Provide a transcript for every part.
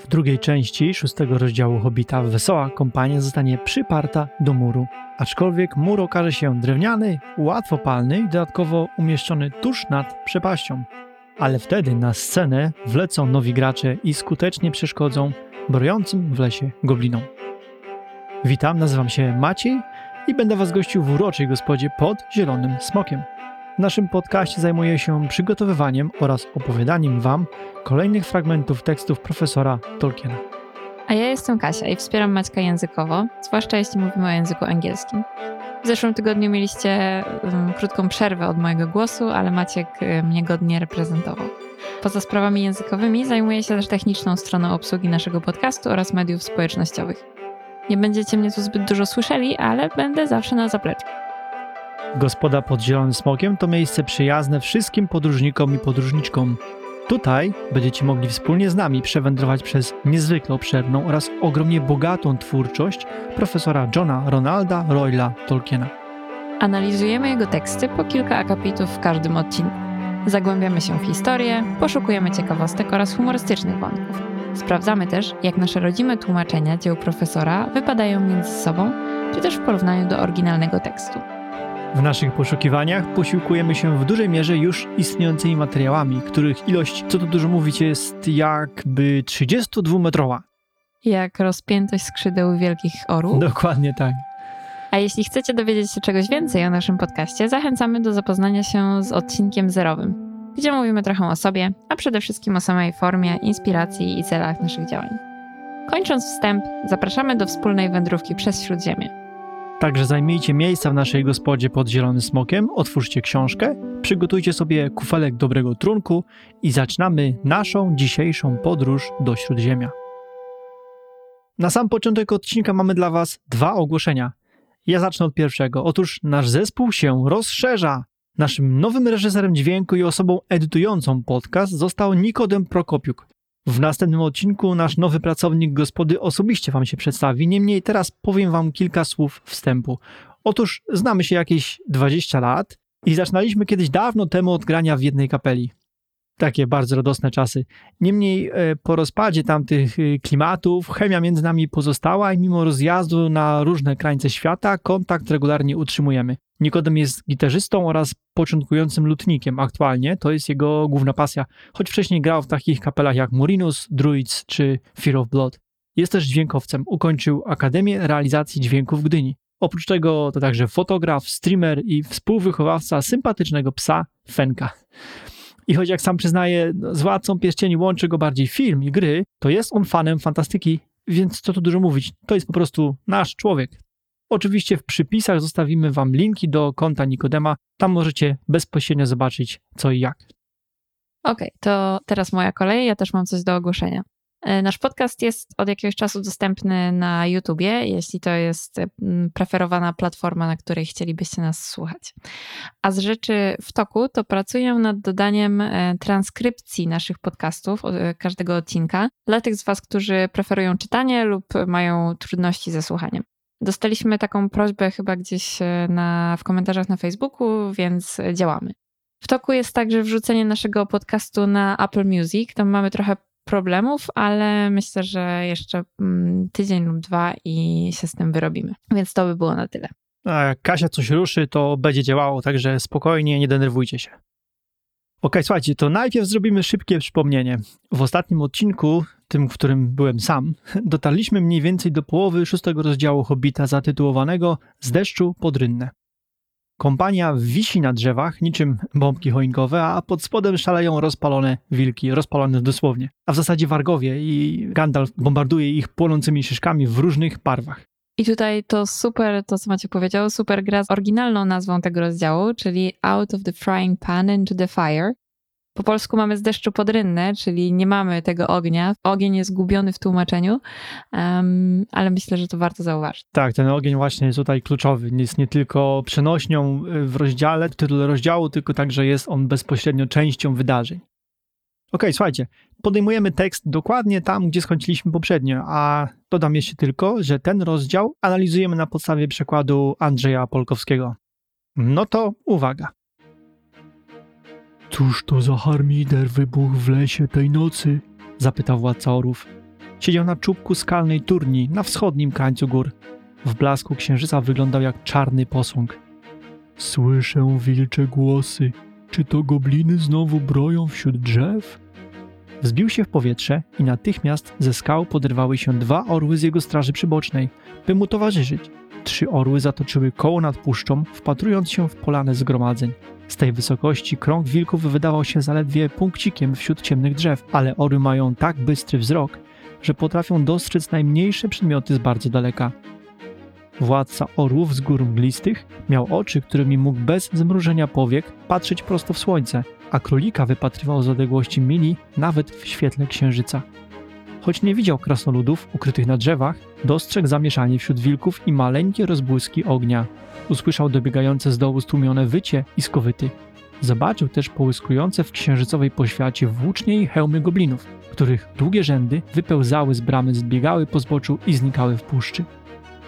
W drugiej części szóstego rozdziału Hobita wesoła kompania zostanie przyparta do muru. Aczkolwiek mur okaże się drewniany, łatwopalny i dodatkowo umieszczony tuż nad przepaścią. Ale wtedy na scenę wlecą nowi gracze i skutecznie przeszkodzą brojącym w lesie goblinom. Witam, nazywam się Maciej i będę Was gościł w uroczej gospodzie pod Zielonym Smokiem. W naszym podcaście zajmuję się przygotowywaniem oraz opowiadaniem Wam kolejnych fragmentów tekstów profesora Tolkiena. A ja jestem Kasia i wspieram Maćka językowo, zwłaszcza jeśli mówimy o języku angielskim. W zeszłym tygodniu mieliście um, krótką przerwę od mojego głosu, ale Maciek um, mnie godnie reprezentował. Poza sprawami językowymi zajmuję się też techniczną stroną obsługi naszego podcastu oraz mediów społecznościowych. Nie będziecie mnie tu zbyt dużo słyszeli, ale będę zawsze na zapleczu. Gospoda pod Zielonym Smokiem to miejsce przyjazne wszystkim podróżnikom i podróżniczkom. Tutaj będziecie mogli wspólnie z nami przewędrować przez niezwykle obszerną oraz ogromnie bogatą twórczość profesora Johna Ronalda Royla Tolkiena. Analizujemy jego teksty po kilka akapitów w każdym odcinku. Zagłębiamy się w historię, poszukujemy ciekawostek oraz humorystycznych wątków. Sprawdzamy też, jak nasze rodzime tłumaczenia dzieł profesora wypadają między sobą, czy też w porównaniu do oryginalnego tekstu. W naszych poszukiwaniach posiłkujemy się w dużej mierze już istniejącymi materiałami, których ilość, co tu dużo mówić, jest jakby 32-metrowa. Jak rozpiętość skrzydeł wielkich orłów. Dokładnie tak. A jeśli chcecie dowiedzieć się czegoś więcej o naszym podcaście, zachęcamy do zapoznania się z odcinkiem zerowym, gdzie mówimy trochę o sobie, a przede wszystkim o samej formie, inspiracji i celach naszych działań. Kończąc wstęp, zapraszamy do wspólnej wędrówki przez Śródziemie. Także zajmijcie miejsca w naszej gospodzie pod Zielonym Smokiem, otwórzcie książkę, przygotujcie sobie kufelek dobrego trunku i zaczynamy naszą dzisiejszą podróż do Śródziemia. Na sam początek odcinka mamy dla Was dwa ogłoszenia. Ja zacznę od pierwszego. Otóż nasz zespół się rozszerza. Naszym nowym reżyserem dźwięku i osobą edytującą podcast został Nikodem Prokopiuk. W następnym odcinku nasz nowy pracownik gospody osobiście Wam się przedstawi, niemniej teraz powiem Wam kilka słów wstępu. Otóż znamy się jakieś 20 lat i zaczynaliśmy kiedyś dawno temu od grania w jednej kapeli. Takie bardzo radosne czasy. Niemniej e, po rozpadzie tamtych e, klimatów chemia między nami pozostała i mimo rozjazdu na różne krańce świata kontakt regularnie utrzymujemy. Nikodem jest gitarzystą oraz początkującym lutnikiem aktualnie, to jest jego główna pasja, choć wcześniej grał w takich kapelach jak Murinus, Druids czy Fear of Blood. Jest też dźwiękowcem, ukończył Akademię Realizacji Dźwięku w Gdyni. Oprócz tego to także fotograf, streamer i współwychowawca sympatycznego psa Fenka. I choć jak sam przyznaje, z Władcą Pierścieni łączy go bardziej film i gry, to jest on fanem fantastyki, więc co tu dużo mówić, to jest po prostu nasz człowiek. Oczywiście w przypisach zostawimy Wam linki do konta Nikodema, tam możecie bezpośrednio zobaczyć co i jak. Okej, okay, to teraz moja kolej, ja też mam coś do ogłoszenia. E, nasz podcast jest od jakiegoś czasu dostępny na YouTubie, jeśli to jest mm, preferowana platforma, na której chcielibyście nas słuchać. A z rzeczy w toku, to pracuję nad dodaniem e, transkrypcji naszych podcastów, e, każdego odcinka, dla tych z Was, którzy preferują czytanie lub mają trudności ze słuchaniem. Dostaliśmy taką prośbę chyba gdzieś na, w komentarzach na Facebooku, więc działamy. W toku jest także wrzucenie naszego podcastu na Apple Music. Tam mamy trochę problemów, ale myślę, że jeszcze mm, tydzień lub dwa i się z tym wyrobimy. Więc to by było na tyle. A jak Kasia coś ruszy, to będzie działało, także spokojnie, nie denerwujcie się. Ok, słuchajcie, to najpierw zrobimy szybkie przypomnienie. W ostatnim odcinku, tym, w którym byłem sam, dotarliśmy mniej więcej do połowy szóstego rozdziału Hobbita zatytułowanego Z deszczu pod rynnę. Kompania wisi na drzewach niczym bombki choinkowe, a pod spodem szaleją rozpalone wilki, rozpalone dosłownie. A w zasadzie wargowie i Gandalf bombarduje ich płonącymi szyszkami w różnych barwach. I tutaj to super, to co macie powiedział, super gra z oryginalną nazwą tego rozdziału, czyli Out of the Frying Pan into the Fire. Po polsku mamy z deszczu pod rynnę, czyli nie mamy tego ognia. Ogień jest gubiony w tłumaczeniu, um, ale myślę, że to warto zauważyć. Tak, ten ogień właśnie jest tutaj kluczowy. Jest nie tylko przenośnią y, w rozdziale, w tytule rozdziału, tylko także jest on bezpośrednio częścią wydarzeń. Ok, słuchajcie, podejmujemy tekst dokładnie tam, gdzie skończyliśmy poprzednio, a dodam jeszcze tylko, że ten rozdział analizujemy na podstawie przekładu Andrzeja Polkowskiego. No to uwaga. Cóż to za harmider wybuchł w lesie tej nocy? Zapytał władca orów. siedział na czubku skalnej turni na wschodnim krańcu gór. W blasku księżyca wyglądał jak czarny posąg. Słyszę wilcze głosy. Czy to gobliny znowu broją wśród drzew? Wzbił się w powietrze i natychmiast ze skał poderwały się dwa orły z jego straży przybocznej, by mu towarzyszyć. Trzy orły zatoczyły koło nad puszczą, wpatrując się w polane zgromadzeń. Z tej wysokości krąg wilków wydawał się zaledwie punkcikiem wśród ciemnych drzew, ale orły mają tak bystry wzrok, że potrafią dostrzec najmniejsze przedmioty z bardzo daleka. Władca orłów z gór mglistych miał oczy, którymi mógł bez zmrużenia powiek patrzeć prosto w słońce, a królika wypatrywał z odległości mili nawet w świetle księżyca. Choć nie widział krasnoludów ukrytych na drzewach, dostrzegł zamieszanie wśród wilków i maleńkie rozbłyski ognia. Usłyszał dobiegające z dołu stłumione wycie i skowyty. Zobaczył też połyskujące w księżycowej poświacie włócznie i hełmy goblinów, których długie rzędy wypełzały z bramy, zbiegały po zboczu i znikały w puszczy.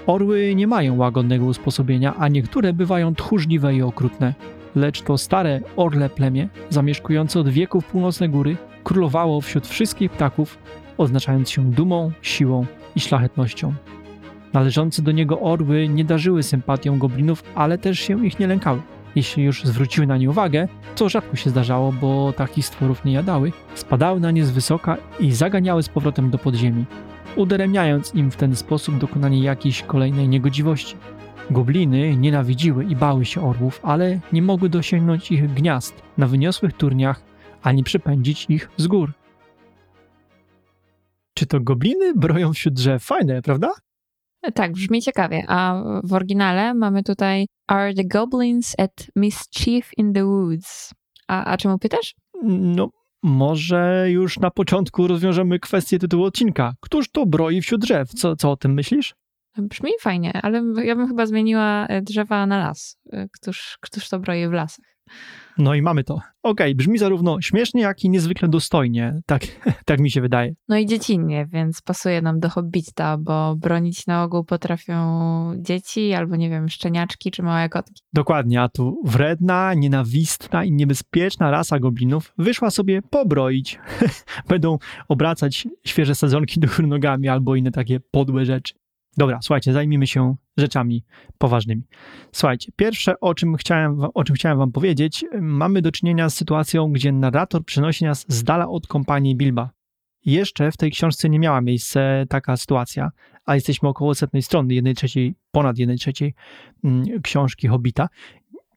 Orły nie mają łagodnego usposobienia, a niektóre bywają tchórzliwe i okrutne. Lecz to stare orle plemię, zamieszkujące od wieków północne góry, królowało wśród wszystkich ptaków, oznaczając się dumą, siłą i szlachetnością. Należące do niego orły nie darzyły sympatią goblinów, ale też się ich nie lękały. Jeśli już zwróciły na nie uwagę, co rzadko się zdarzało, bo takich stworów nie jadały, spadały na nie z wysoka i zaganiały z powrotem do podziemi, udaremniając im w ten sposób dokonanie jakiejś kolejnej niegodziwości. Gobliny nienawidziły i bały się orłów, ale nie mogły dosięgnąć ich gniazd na wyniosłych turniach ani przepędzić ich z gór. Czy to gobliny broją wśród drzew? Fajne, prawda? Tak, brzmi ciekawie. A w oryginale mamy tutaj Are the goblins at mischief in the woods? A, a czemu pytasz? No, może już na początku rozwiążemy kwestię tytułu odcinka. Któż to broi wśród drzew? Co, co o tym myślisz? Brzmi fajnie, ale ja bym chyba zmieniła e, drzewa na las. E, Któż, któż to broi w lasach? No i mamy to. Okej, brzmi zarówno śmiesznie, jak i niezwykle dostojnie. Tak, tak mi się wydaje. No i dziecinnie, więc pasuje nam do Hobbita, bo bronić na ogół potrafią dzieci albo, nie wiem, szczeniaczki czy małe kotki. Dokładnie, a tu wredna, nienawistna i niebezpieczna rasa goblinów wyszła sobie pobroić. Będą obracać świeże sadzonki do góry nogami albo inne takie podłe rzeczy. Dobra, słuchajcie, zajmijmy się rzeczami poważnymi. Słuchajcie, pierwsze, o czym chciałem, o czym chciałem wam powiedzieć, mamy do czynienia z sytuacją, gdzie narrator przenosi nas z dala od kompanii Bilba. Jeszcze w tej książce nie miała miejsca taka sytuacja, a jesteśmy około setnej strony, jednej trzeciej, ponad jednej trzeciej mm, książki Hobbita.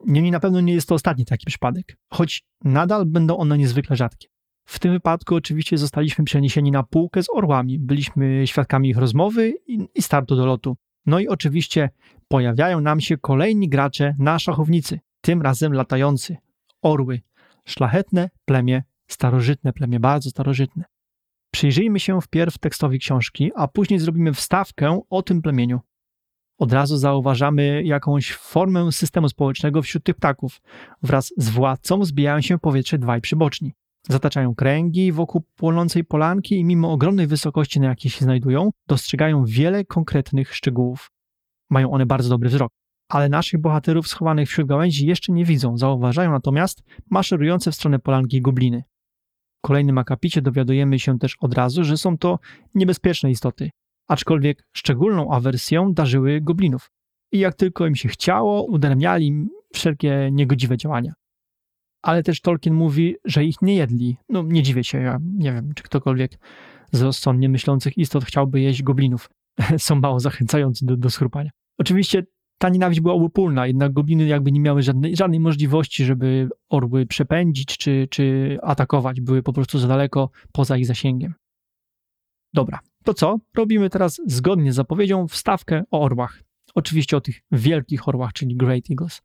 Niemniej na pewno nie jest to ostatni taki przypadek, choć nadal będą one niezwykle rzadkie. W tym wypadku oczywiście zostaliśmy przeniesieni na półkę z orłami, byliśmy świadkami ich rozmowy i, startu do lotu. No i oczywiście pojawiają nam się kolejni gracze na szachownicy, tym razem latający. Orły. Szlachetne plemię, starożytne plemię, bardzo starożytne. Przyjrzyjmy się wpierw tekstowi książki, a później zrobimy wstawkę o tym plemieniu. Od razu zauważamy jakąś formę systemu społecznego wśród tych ptaków. Wraz z władcą zbijają się powietrze dwaj przyboczni. Zataczają kręgi wokół płonącej polanki i mimo ogromnej wysokości, na jakiej się znajdują, dostrzegają wiele konkretnych szczegółów. Mają one bardzo dobry wzrok. Ale naszych bohaterów schowanych wśród gałęzi jeszcze nie widzą, zauważają natomiast maszerujące w stronę polanki gobliny. W kolejnym akapicie dowiadujemy się też od razu, że są to niebezpieczne istoty, aczkolwiek szczególną awersją darzyły goblinów. I jak tylko im się chciało, udaremniali wszelkie niegodziwe działania. Ale też Tolkien mówi, że ich nie jedli. No nie dziwię się, ja nie wiem, czy ktokolwiek z rozsądnie myślących istot chciałby jeść goblinów. Są mało zachęcający do, do schrupania. Oczywiście ta nienawiść była obopólna, jednak gobliny jakby nie miały żadnej, żadnej możliwości, żeby orły przepędzić czy, czy atakować. Były po prostu za daleko poza ich zasięgiem. Dobra, to co? Robimy teraz zgodnie z zapowiedzią wstawkę o orłach. Oczywiście o tych wielkich orłach, czyli Great Eagles.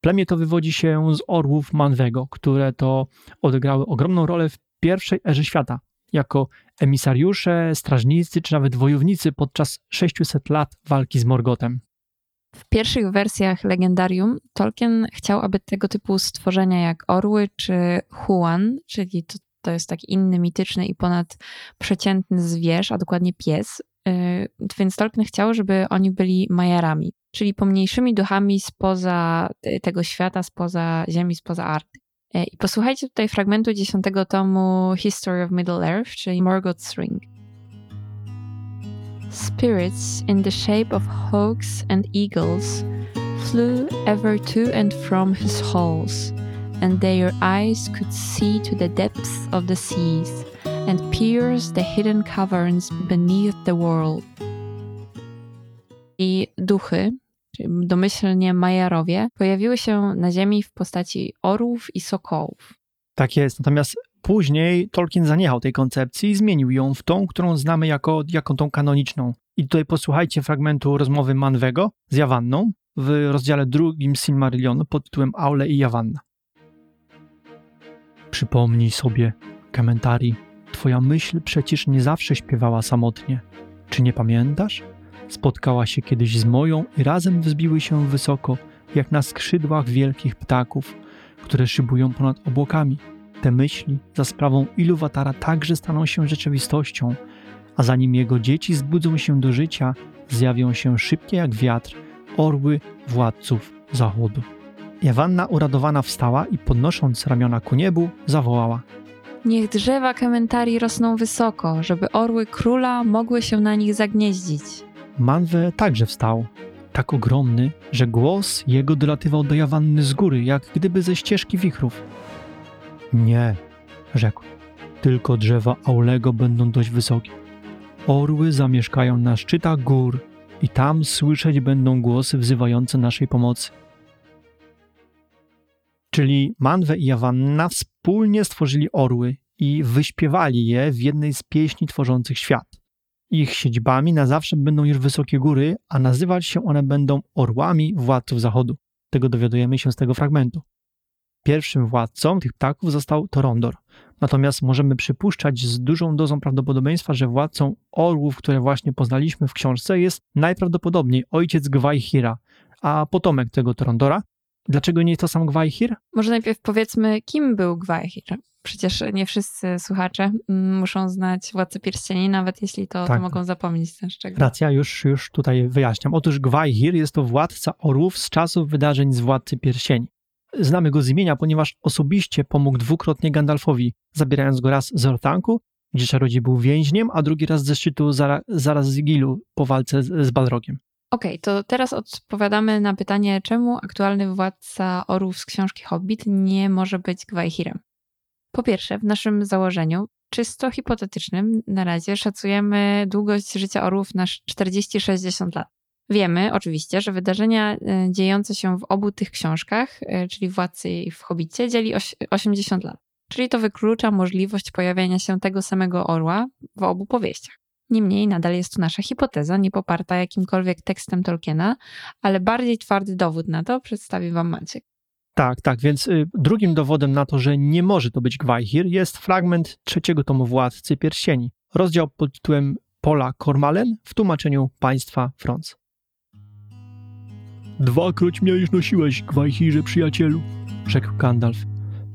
Plemię to wywodzi się z orłów Manwego, które to odegrały ogromną rolę w pierwszej erze świata, jako emisariusze, strażnicy czy nawet wojownicy podczas 600 lat walki z Morgotem. W pierwszych wersjach legendarium Tolkien chciał, aby tego typu stworzenia jak orły czy huan, czyli to, to jest taki inny mityczny i ponadprzeciętny zwierz, a dokładnie pies, yy, więc Tolkien chciał, żeby oni byli majarami, czyli pomniejszymi duchami spoza te- tego świata, spoza ziemi, spoza Arktyki. Yy, I posłuchajcie tutaj fragmentu dziesiątego tomu History of Middle Earth, czyli Morgoth's Ring. Spirits in the shape of hawks and eagles flew ever to and from his halls, and their eyes could see to the depths of the seas and pierce the hidden caverns beneath the world. I duchy, domyślnie Majarowie, pojawiły się na Ziemi w postaci orłów i sokołów. Tak jest. Natomiast później Tolkien zaniechał tej koncepcji i zmienił ją w tą, którą znamy jako, jako tą kanoniczną. I tutaj posłuchajcie fragmentu rozmowy Manwego z Jawanną w rozdziale drugim Silmarillionu pod tytułem Aule i Jawanna. Przypomnij sobie, Kementari, twoja myśl przecież nie zawsze śpiewała samotnie. Czy nie pamiętasz? Spotkała się kiedyś z moją i razem wzbiły się wysoko, jak na skrzydłach wielkich ptaków, które szybują ponad obłokami. Te myśli za sprawą Iluwatara także staną się rzeczywistością, a zanim jego dzieci zbudzą się do życia, zjawią się szybkie jak wiatr orły władców zachodu. Jawanna uradowana wstała i podnosząc ramiona ku niebu, zawołała: Niech drzewa Kementari rosną wysoko, żeby orły króla mogły się na nich zagnieździć. Manwe także wstał, tak ogromny, że głos jego dolatywał do Jawanny z góry, jak gdyby ze ścieżki wichrów. Nie, rzekł, tylko drzewa Aulego będą dość wysokie. Orły zamieszkają na szczytach gór i tam słyszeć będą głosy wzywające naszej pomocy. Czyli Manwe i Jawanna wspólnie stworzyli orły i wyśpiewali je w jednej z pieśni tworzących świat. Ich siedzibami na zawsze będą już wysokie góry, a nazywać się one będą orłami władców zachodu. Tego dowiadujemy się z tego fragmentu. Pierwszym władcą tych ptaków został Torondor. Natomiast możemy przypuszczać z dużą dozą prawdopodobieństwa, że władcą orłów, które właśnie poznaliśmy w książce, jest najprawdopodobniej ojciec Gwajhira, a potomek tego Torondora. Dlaczego nie jest to sam Gwajhir? Może najpierw powiedzmy, kim był Gwajhir. Przecież nie wszyscy słuchacze mm, muszą znać Władcę Pierścieni, nawet jeśli to, Tak. to mogą zapomnieć ten szczegół. Racja, już, już tutaj wyjaśniam. Otóż Gwajhir jest to władca orłów z czasów wydarzeń z Władcy Pierścieni. Znamy go z imienia, ponieważ osobiście pomógł dwukrotnie Gandalfowi, zabierając go raz z Ortanku, gdzie czarodziej był więźniem, a drugi raz ze szczytu Zara, zaraz z Gilu po walce z, z Balrogiem. Okej, to teraz odpowiadamy na pytanie, czemu aktualny władca orłów z książki Hobbit nie może być Gwajhirem. Po pierwsze, w naszym założeniu, czysto hipotetycznym, na razie szacujemy długość życia orłów na 40-60 lat. Wiemy oczywiście, że wydarzenia e, dziejące się w obu tych książkach, e, czyli Władcy i w Hobbicie, dzieli oś- 80 lat. Czyli to wyklucza możliwość pojawienia się tego samego orła w obu powieściach. Niemniej nadal jest to nasza hipoteza, nie poparta jakimkolwiek tekstem Tolkiena, ale bardziej twardy dowód na to przedstawi wam Maciek. Tak, tak, więc y, drugim dowodem na to, że nie może to być Gwajhir, jest fragment trzeciego tomu Władcy Pierścieni. Rozdział pod tytułem Pola Kormalen w tłumaczeniu państwa Franz. Dwakroć mnie już nosiłeś, Gwajhirze przyjacielu, rzekł Gandalf.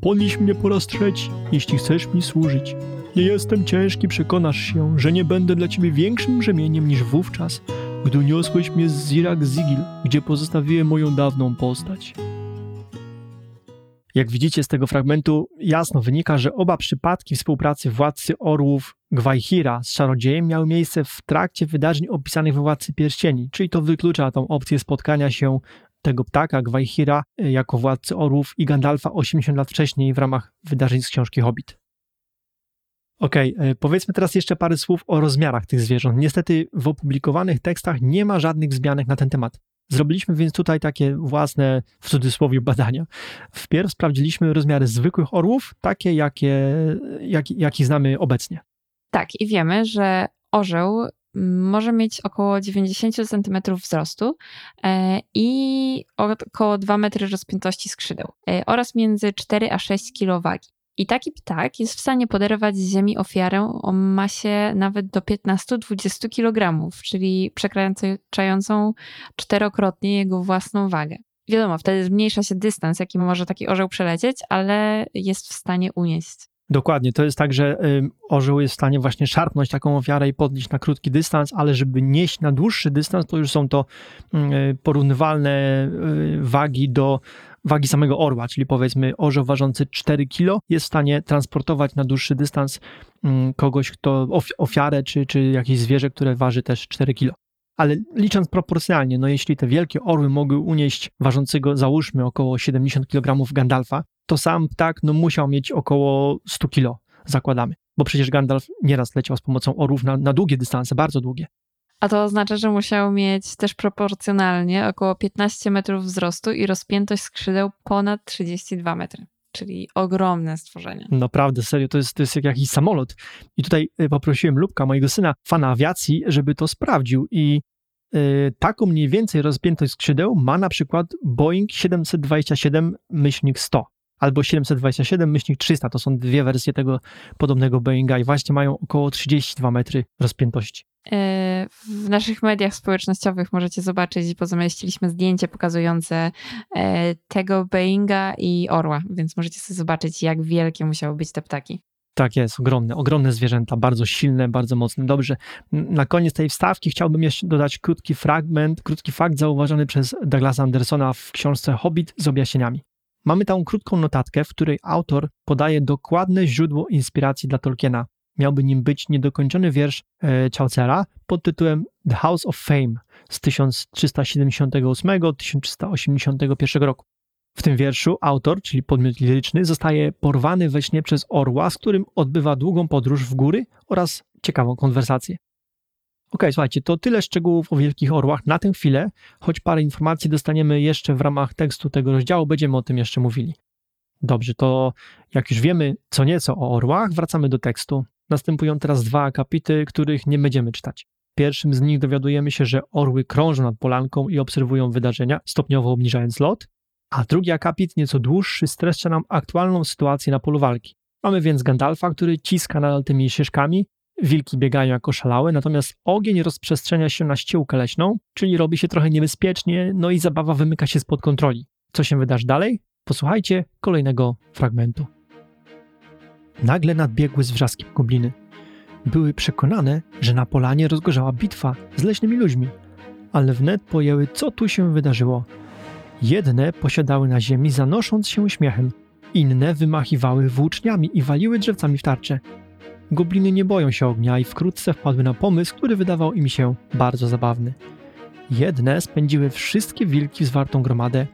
Podnieś mnie po raz trzeci, jeśli chcesz mi służyć. Nie jestem ciężki, przekonasz się, że nie będę dla ciebie większym brzemieniem niż wówczas, gdy niosłeś mnie z Zirak Zigil, gdzie pozostawiłem moją dawną postać. Jak widzicie z tego fragmentu, jasno wynika, że oba przypadki współpracy władcy orłów Gwajhira z czarodziejem miały miejsce w trakcie wydarzeń opisanych we Władcy Pierścieni, czyli to wyklucza tą opcję spotkania się tego ptaka Gwajhira y, jako władcy orłów i Gandalfa 80 lat wcześniej w ramach wydarzeń z książki Hobbit. Okej, y, powiedzmy teraz jeszcze parę słów o rozmiarach tych zwierząt. Niestety w opublikowanych tekstach nie ma żadnych wzmianek na ten temat. Zrobiliśmy więc tutaj takie własne, w cudzysłowie, badania. Wpierw sprawdziliśmy rozmiary zwykłych orłów, takie jakie, jak, jakich znamy obecnie. Tak, i wiemy, że orzeł mm, może mieć około 90 cm wzrostu e, i około 2 metry rozpiętości skrzydeł e, oraz między 4 a 6 kg wagi. I taki ptak jest w stanie poderwać z ziemi ofiarę o masie nawet do 15-20 kg, czyli przekraczającą czterokrotnie jego własną wagę. Wiadomo, wtedy zmniejsza się dystans, jaki może taki orzeł przelecieć, ale jest w stanie unieść. Dokładnie, to jest tak, że orzeł jest w stanie właśnie szarpnąć taką ofiarę i podnieść na krótki dystans, ale żeby nieść na dłuższy dystans, to już są to y, porównywalne y, wagi do wagi samego orła, czyli powiedzmy orzeł ważący 4 kg jest w stanie transportować na dłuższy dystans mm, kogoś, kto ofiarę, czy, czy jakieś zwierzę, które waży też 4 kg. Ale licząc proporcjonalnie, no jeśli te wielkie orły mogły unieść ważącego, załóżmy, około 70 kg Gandalfa, to sam ptak no, musiał mieć około 100 kg, zakładamy. Bo przecież Gandalf nieraz leciał z pomocą orłów na, na długie dystanse, bardzo długie. A to oznacza, że musiał mieć też proporcjonalnie około 15 metrów wzrostu i rozpiętość skrzydeł ponad 32 metry. Czyli ogromne stworzenie. Naprawdę, serio, to jest, to jest jak jakiś samolot. I tutaj y, poprosiłem Lubka, mojego syna, fana awiacji, żeby to sprawdził. I y, taką mniej więcej rozpiętość skrzydeł ma na przykład Boeing 727-100 albo 727-300. To są dwie wersje tego podobnego Boeinga i właśnie mają około 32 metry rozpiętości. E, w naszych mediach społecznościowych możecie zobaczyć, bo zamieściliśmy zdjęcie pokazujące e, tego Boeinga i orła, więc możecie sobie zobaczyć, jak wielkie musiały być te ptaki. Tak jest, ogromne, ogromne zwierzęta, bardzo silne, bardzo mocne. Dobrze, na koniec tej wstawki chciałbym jeszcze dodać krótki fragment, krótki fakt zauważony przez Douglasa Andersona w książce Hobbit z objaśnieniami. Mamy tam krótką notatkę, w której autor podaje dokładne źródło inspiracji dla Tolkiena. Miałby nim być niedokończony wiersz e, Chaucera pod tytułem The House of Fame z 1378-1381 roku. W tym wierszu autor, czyli podmiot liryczny, zostaje porwany we śnie przez orła, z którym odbywa długą podróż w góry oraz ciekawą konwersację. Ok, słuchajcie, to tyle szczegółów o wielkich orłach na tę chwilę, choć parę informacji dostaniemy jeszcze w ramach tekstu tego rozdziału, będziemy o tym jeszcze mówili. Dobrze, to jak już wiemy co nieco o orłach, wracamy do tekstu. Następują teraz dwa akapity, których nie będziemy czytać. Pierwszym z nich dowiadujemy się, że orły krążą nad polanką i obserwują wydarzenia, stopniowo obniżając lot, a drugi akapit, nieco dłuższy, streszcza nam aktualną sytuację na polu walki. Mamy więc Gandalfa, który ciska nadal tymi ścieżkami, wilki biegają jako szalałe, natomiast ogień rozprzestrzenia się na ściełkę leśną, czyli robi się trochę niebezpiecznie, no i zabawa wymyka się spod kontroli. Co się wydarzy dalej? Posłuchajcie kolejnego fragmentu. Nagle nadbiegły z wrzaskiem gobliny. Były przekonane, że na polanie rozgorzała bitwa z leśnymi ludźmi, ale wnet pojęły, co tu się wydarzyło. Jedne posiadały na ziemi, zanosząc się śmiechem, inne wymachiwały włóczniami i waliły drzewcami w tarcze. Gobliny nie boją się ognia i wkrótce wpadły na pomysł, który wydawał im się bardzo zabawny. Jedne spędziły wszystkie wilki w zwartą gromadę,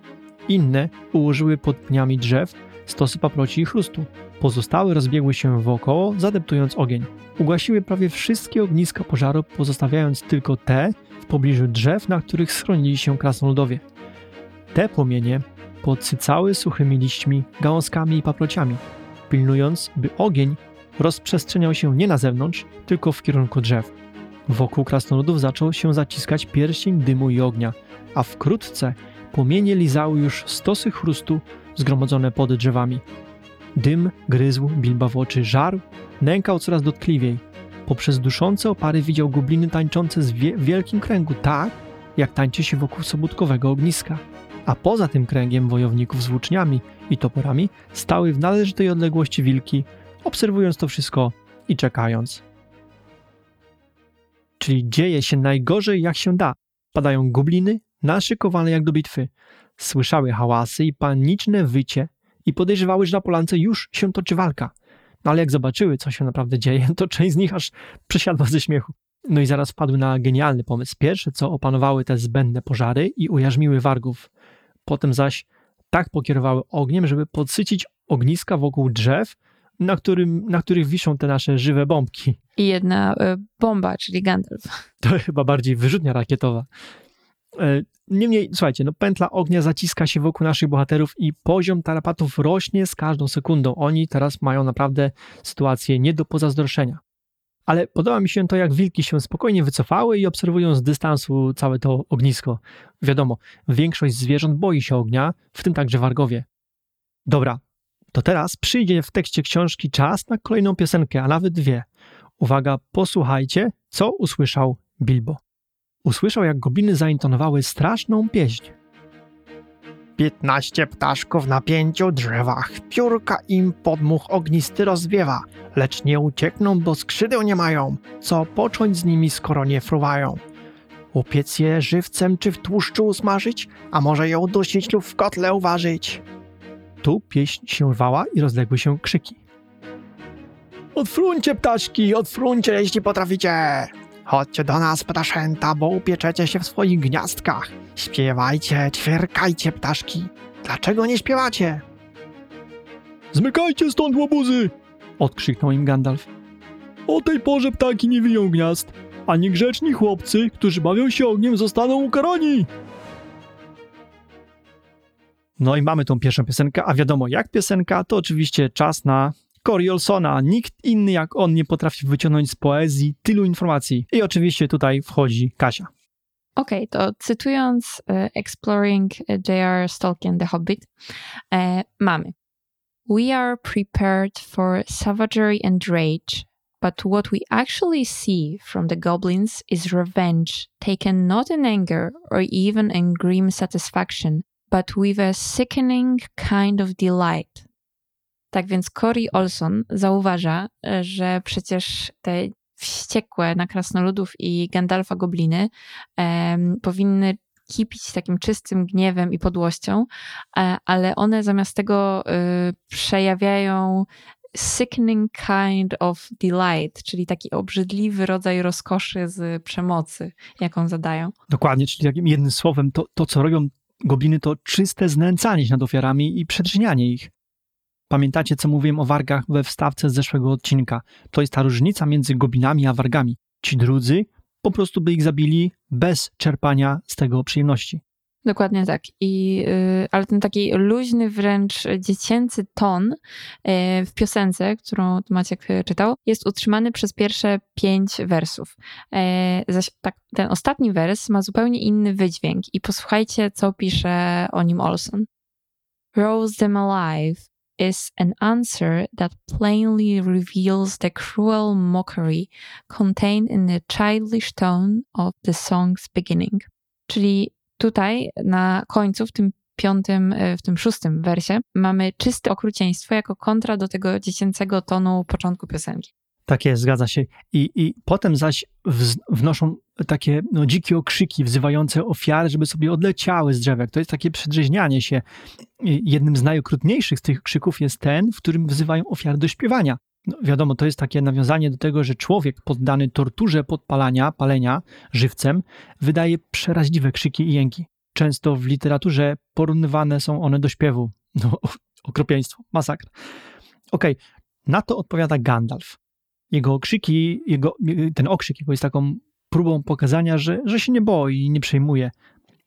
inne ułożyły pod pniami drzew stosy paproci i chrustu. Pozostałe rozbiegły się wokoło, zadeptując ogień. Ugasiły prawie wszystkie ogniska pożaru, pozostawiając tylko te w pobliżu drzew, na których schronili się krasnoludowie. Te płomienie podsycały suchymi liśćmi, gałązkami i paprociami, pilnując, by ogień rozprzestrzeniał się nie na zewnątrz, tylko w kierunku drzew. Wokół krasnoludów zaczął się zaciskać pierścień dymu i ognia, a wkrótce płomienie lizały już stosy chrustu zgromadzone pod drzewami. Dym gryzł Bilba w oczy, żarł, nękał coraz dotkliwiej. Poprzez duszące opary widział gobliny tańczące w wielkim kręgu, tak jak tańczy się wokół sobótkowego ogniska. A poza tym kręgiem wojowników z włóczniami i toporami stały w należytej odległości wilki, obserwując to wszystko i czekając. Czyli dzieje się najgorzej jak się da. Padają gobliny, naszykowane jak do bitwy. Słyszały hałasy i paniczne wycie i podejrzewały, że na polance już się toczy walka. No ale jak zobaczyły, co się naprawdę dzieje, to część z nich aż przesiadła ze śmiechu. No i zaraz wpadły na genialny pomysł. Pierwsze co opanowały te zbędne pożary i ujarzmiły wargów. Potem zaś tak pokierowały ogniem, żeby podsycić ogniska wokół drzew, na, którym, na których wiszą te nasze żywe bombki. I jedna y, bomba, czyli Gandalf. To chyba bardziej wyrzutnia rakietowa. E, niemniej, słuchajcie, no pętla ognia zaciska się wokół naszych bohaterów i poziom tarapatów rośnie z każdą sekundą. Oni teraz mają naprawdę sytuację nie do pozazdroszczenia. Ale podoba mi się to, jak wilki się spokojnie wycofały i obserwują z dystansu całe to ognisko. Wiadomo, większość zwierząt boi się ognia, w tym także wargowie. Dobra, to teraz przyjdzie w tekście książki czas na kolejną piosenkę, a nawet dwie. Uwaga, posłuchajcie, co usłyszał Bilbo usłyszał, jak gobliny zaintonowały straszną pieśń. Piętnaście ptaszków na pięciu drzewach, piórka im podmuch ognisty rozwiewa, lecz nie uciekną, bo skrzydeł nie mają, co począć z nimi, skoro nie fruwają. Upiec je żywcem czy w tłuszczu usmażyć, a może ją dusić lub w kotle uważać. Tu pieśń się rwała i rozległy się krzyki. Odfruncie ptaszki, odfruncie, jeśli potraficie! Chodźcie do nas, ptaszęta, bo upieczecie się w swoich gniazdkach. Śpiewajcie, ćwierkajcie, ptaszki. Dlaczego nie śpiewacie? Zmykajcie stąd, łobuzy! Odkrzyknął im Gandalf. O tej porze ptaki nie wiją gniazd, a niegrzeczni chłopcy, którzy bawią się ogniem, zostaną ukarani. No i mamy tą pierwszą piosenkę, a wiadomo, jak piosenka, to oczywiście czas na Cory Olsona. Nikt inny jak on nie potrafi wyciągnąć z poezji tylu informacji. I oczywiście tutaj wchodzi Kasia. Okej, to cytując e, Exploring J.R. Tolkien The Hobbit, e, mamy We are prepared for savagery and rage, but what we actually see from the goblins is revenge, taken not in anger or even in grim satisfaction, but with a sickening kind of delight. Tak więc Cory Olson zauważa, e, że przecież te wściekłe na krasnoludów i Gandalfa gobliny em, powinny kipić takim czystym gniewem i podłością, e, ale one zamiast tego y, przejawiają sickening kind of delight, czyli taki obrzydliwy rodzaj rozkoszy z przemocy, jaką zadają. Dokładnie, czyli jednym słowem, to, to co robią gobliny, to czyste znęcanie się nad ofiarami i przedrzenianie ich. Pamiętacie, co mówiłem o wargach we wstawce z zeszłego odcinka? To jest ta różnica między goblinami a wargami. Ci drudzy po prostu by ich zabili bez czerpania z tego przyjemności. Dokładnie tak. I, y, ale ten taki luźny, wręcz dziecięcy ton y, w piosence, którą Maciek y, czytał, jest utrzymany przez pierwsze pięć wersów. Zaś tak, ten ostatni wers ma zupełnie inny wydźwięk. I posłuchajcie, co pisze o nim Olson. Rose them alive is an answer that plainly reveals the cruel mockery contained in the childish tone of the song's beginning. Czyli tutaj na końcu, w tym piątym, e, w tym szóstym wersie, mamy czyste okrucieństwo jako kontra do tego dziecięcego tonu początku piosenki. Tak jest, zgadza się. I, i potem zaś wnoszą takie no, dzikie okrzyki wzywające ofiary, żeby sobie odleciały z drzewek. To jest takie przedrzeźnianie się. Jednym z najokrutniejszych z tych krzyków jest ten, w którym wzywają ofiary do śpiewania. No, wiadomo, to jest takie nawiązanie do tego, że człowiek poddany torturze podpalania, palenia żywcem, wydaje przeraźliwe krzyki i jęki. Często w literaturze porównywane są one do śpiewu. No, okropieństwo, masakra. Okej, na to odpowiada Gandalf. Jego okrzyki, jego, ten okrzyk jego jest taką próbą pokazania, że, że się nie boi i nie przejmuje.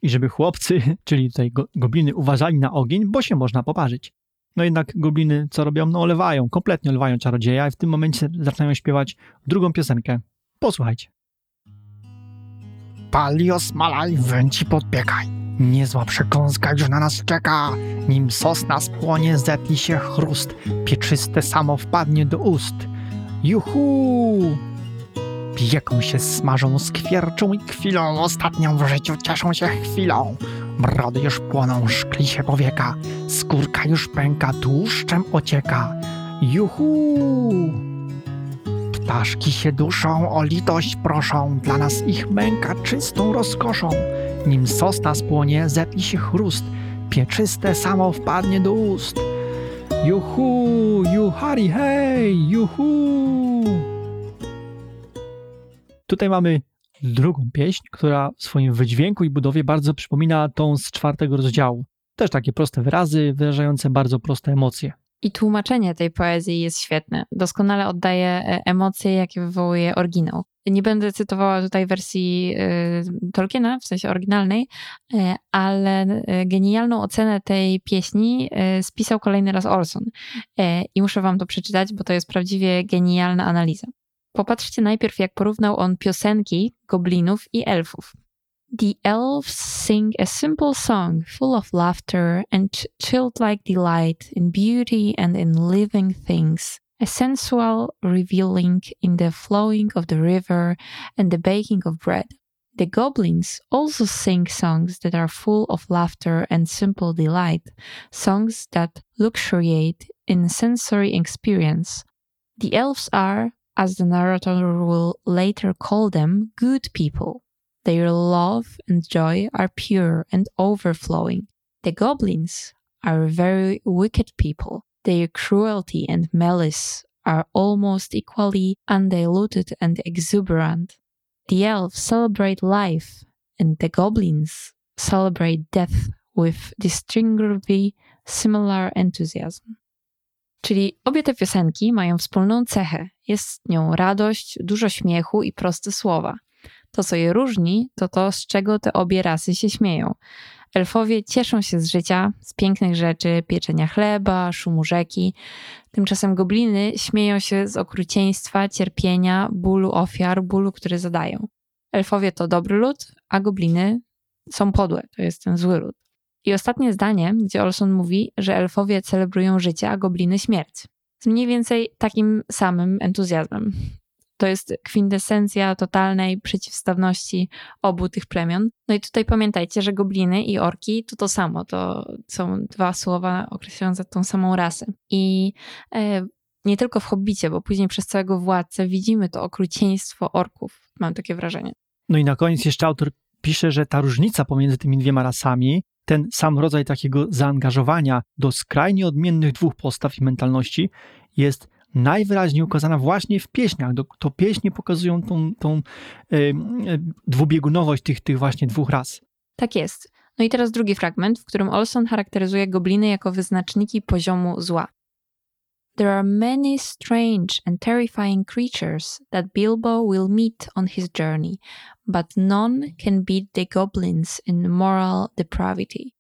I żeby chłopcy, czyli tutaj go, gobliny, uważali na ogień, bo się można poparzyć. No jednak gobliny co robią? No olewają, kompletnie olewają czarodzieja i w tym momencie zaczynają śpiewać drugą piosenkę. Posłuchajcie. Palios malaj, węci podbiegaj. Niezła przekąska już na nas czeka. Nim sosna spłonie, zetli się chrust. Pieczyste samo wpadnie do ust. Juhu! Pieką się, smażą, skwierczą i kwilą. Ostatnią w życiu cieszą się chwilą. Brody już płoną, szkli się powieka. Skórka już pęka, tłuszczem ocieka. Juhu! Ptaszki się duszą, o litość proszą. Dla nas ich męka czystą rozkoszą. Nim sosna spłonie, zetli się chrust. Pieczyste samo wpadnie do ust. Juhu, juhari hej, juhu. Tutaj mamy drugą pieśń, która w swoim wydźwięku i budowie bardzo przypomina tą z czwartego rozdziału. Też takie proste wyrazy, wyrażające bardzo proste emocje. I tłumaczenie tej poezji jest świetne. Doskonale oddaje e, emocje, jakie wywołuje oryginał. Nie będę cytowała tutaj wersji y, Tolkiena, w sensie oryginalnej, y, ale y, genialną ocenę tej pieśni spisał kolejny raz Orson. I muszę wam to przeczytać, bo to jest prawdziwie genialna analiza. Popatrzcie najpierw, jak porównał on piosenki goblinów i elfów. The elves sing a simple song full of laughter and childlike delight in beauty and in living things, a sensual revealing in the flowing of the river and the baking of bread. The goblins also sing songs that are full of laughter and simple delight, songs that luxuriate in sensory experience. The elves are, as the narrator will later call them, good people. Their love and joy are pure and overflowing. The goblins are very wicked people. Their cruelty and malice are almost equally undiluted and exuberant. The elves celebrate life, and the goblins celebrate death with distinctly similar enthusiasm. Czyli obie te piosenki mają wspólną cechę. Jest nią radość, dużo śmiechu i proste słowa. To, co je różni, to to, z czego te obie rasy się śmieją. Elfowie cieszą się z życia, z pięknych rzeczy, pieczenia chleba, szumu rzeki. Tymczasem gobliny śmieją się z okrucieństwa, cierpienia, bólu ofiar, bólu, który zadają. Elfowie to dobry lud, a gobliny są podłe, to jest ten zły lud. I ostatnie zdanie, gdzie Olson mówi, że elfowie celebrują życie, a gobliny śmierć. Z mniej więcej takim samym entuzjazmem. To jest kwintesencja totalnej przeciwstawności obu tych plemion. No i tutaj pamiętajcie, że gobliny i orki to to samo. To są dwa słowa określające tą samą rasę. I e, nie tylko w Hobbicie, bo później przez całego władcę widzimy to okrucieństwo orków. Mam takie wrażenie. No i na koniec jeszcze autor pisze, że ta różnica pomiędzy tymi dwiema rasami, ten sam rodzaj takiego zaangażowania do skrajnie odmiennych dwóch postaw i mentalności jest najwyraźniej ukazana właśnie w pieśniach. To pieśni pokazują tą, tą e, dwubiegunowość tych, tych właśnie dwóch ras. Tak jest. No i teraz drugi fragment, w którym Olson charakteryzuje gobliny jako wyznaczniki poziomu zła. There are many strange and terrifying creatures that Bilbo will meet on his journey, but none can beat the goblins in moral depravity.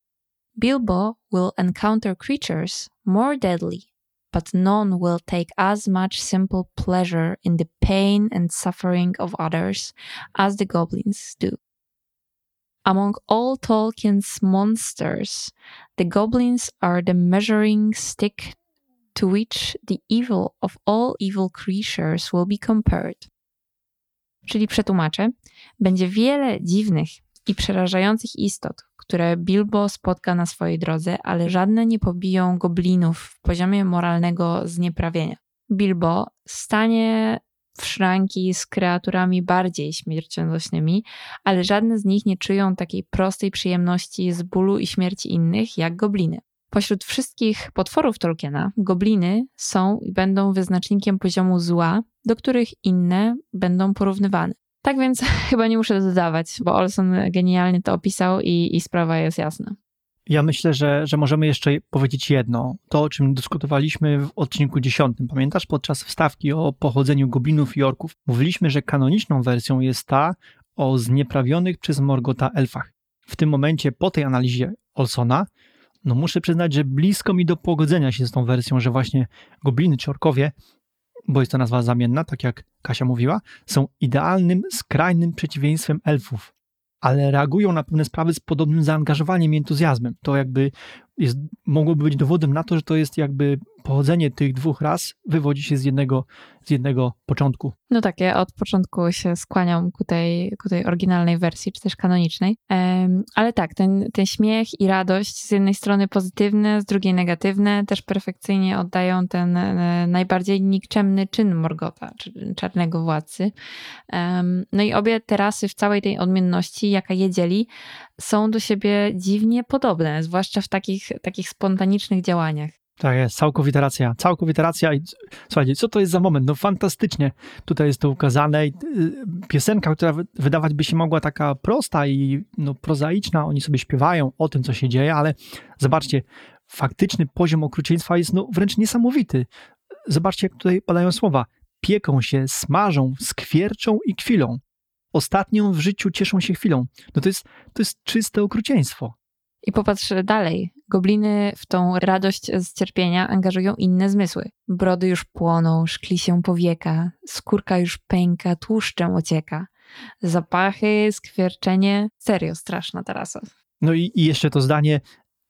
Bilbo will encounter creatures more deadly but none will take as much simple pleasure in the pain and suffering of others as the goblins do. Among all Tolkien's monsters, the goblins are the measuring stick to which the evil of all evil creatures will be compared. Czyli przetłumaczę, będzie wiele dziwnych i przerażających istot, które Bilbo spotka na swojej drodze, ale żadne nie pobiją goblinów w poziomie moralnego znieprawienia. Bilbo stanie w szranki z kreaturami bardziej śmiercionośnymi, ale żadne z nich nie czują takiej prostej przyjemności z bólu i śmierci innych jak gobliny. Pośród wszystkich potworów Tolkiena, gobliny są i będą wyznacznikiem poziomu zła, do których inne będą porównywane. Tak więc chyba nie muszę dodawać, bo Olson genialnie to opisał i, i sprawa jest jasna. Ja myślę, że, że możemy jeszcze powiedzieć jedno. To, o czym dyskutowaliśmy w odcinku 10. Pamiętasz podczas wstawki o pochodzeniu goblinów i orków? Mówiliśmy, że kanoniczną wersją jest ta o znieprawionych przez Morgota elfach. W tym momencie, po tej analizie Olsona, no muszę przyznać, że blisko mi do pogodzenia się z tą wersją, że właśnie gobliny czy orkowie bo jest to nazwa zamienna, tak jak Kasia mówiła, są idealnym, skrajnym przeciwieństwem elfów, ale reagują na pewne sprawy z podobnym zaangażowaniem i entuzjazmem. To jakby jest, mogłoby być dowodem na to, że to jest jakby pochodzenie tych dwóch ras wywodzi się z jednego, z jednego początku. No tak, ja od początku się skłaniam ku tej, ku tej oryginalnej wersji, czy też kanonicznej. Um, ale tak, ten, ten śmiech i radość z jednej strony pozytywne, z drugiej negatywne, też perfekcyjnie oddają ten e, najbardziej nikczemny czyn Morgota, czy czarnego władcy. Um, no i obie te rasy w całej tej odmienności, jaka je dzieli, są do siebie dziwnie podobne, zwłaszcza w takich, takich spontanicznych działaniach. Tak jest, całkowita racja, całkowita racja i słuchajcie, co to jest za moment? No fantastycznie tutaj jest to ukazane. Y, piosenka, która wydawać by się mogła taka prosta i no, prozaiczna, oni sobie śpiewają o tym, co się dzieje, ale zobaczcie, faktyczny poziom okrucieństwa jest no, wręcz niesamowity. Zobaczcie, jak tutaj padają słowa. Pieką się, smażą, skwierczą i kwilą. Ostatnią w życiu cieszą się chwilą. No to jest, to jest czyste okrucieństwo. I popatrz dalej. Gobliny w tą radość z cierpienia angażują inne zmysły. Brody już płoną, szkli się powieka, skórka już pęka, tłuszczem ocieka. Zapachy, skwierczenie. Serio straszna tarasa. No i, i jeszcze to zdanie.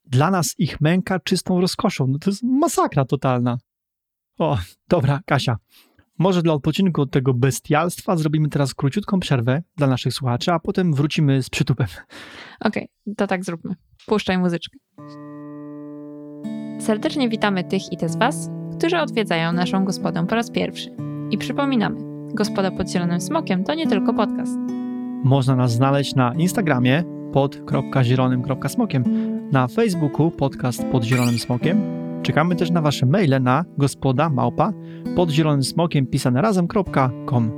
Dla nas ich męka czystą rozkoszą. No to jest masakra totalna. O, dobra, Kasia. Może dla odpoczynku od tego bestialstwa zrobimy teraz króciutką przerwę dla naszych słuchaczy, a potem wrócimy z przytupem. Okej, okay, to tak zróbmy. Puszczaj muzyczkę. Serdecznie witamy tych i te z Was, którzy odwiedzają naszą gospodę po raz pierwszy. I przypominamy, Gospoda pod Zielonym Smokiem to nie tylko podcast. Można nas znaleźć na Instagramie pod.zielonym.smokiem, na Facebooku podcast pod Zielonym Smokiem. Czekamy też na Wasze maile na gospoda małpa pod zielonym smokiem pisane razem.com.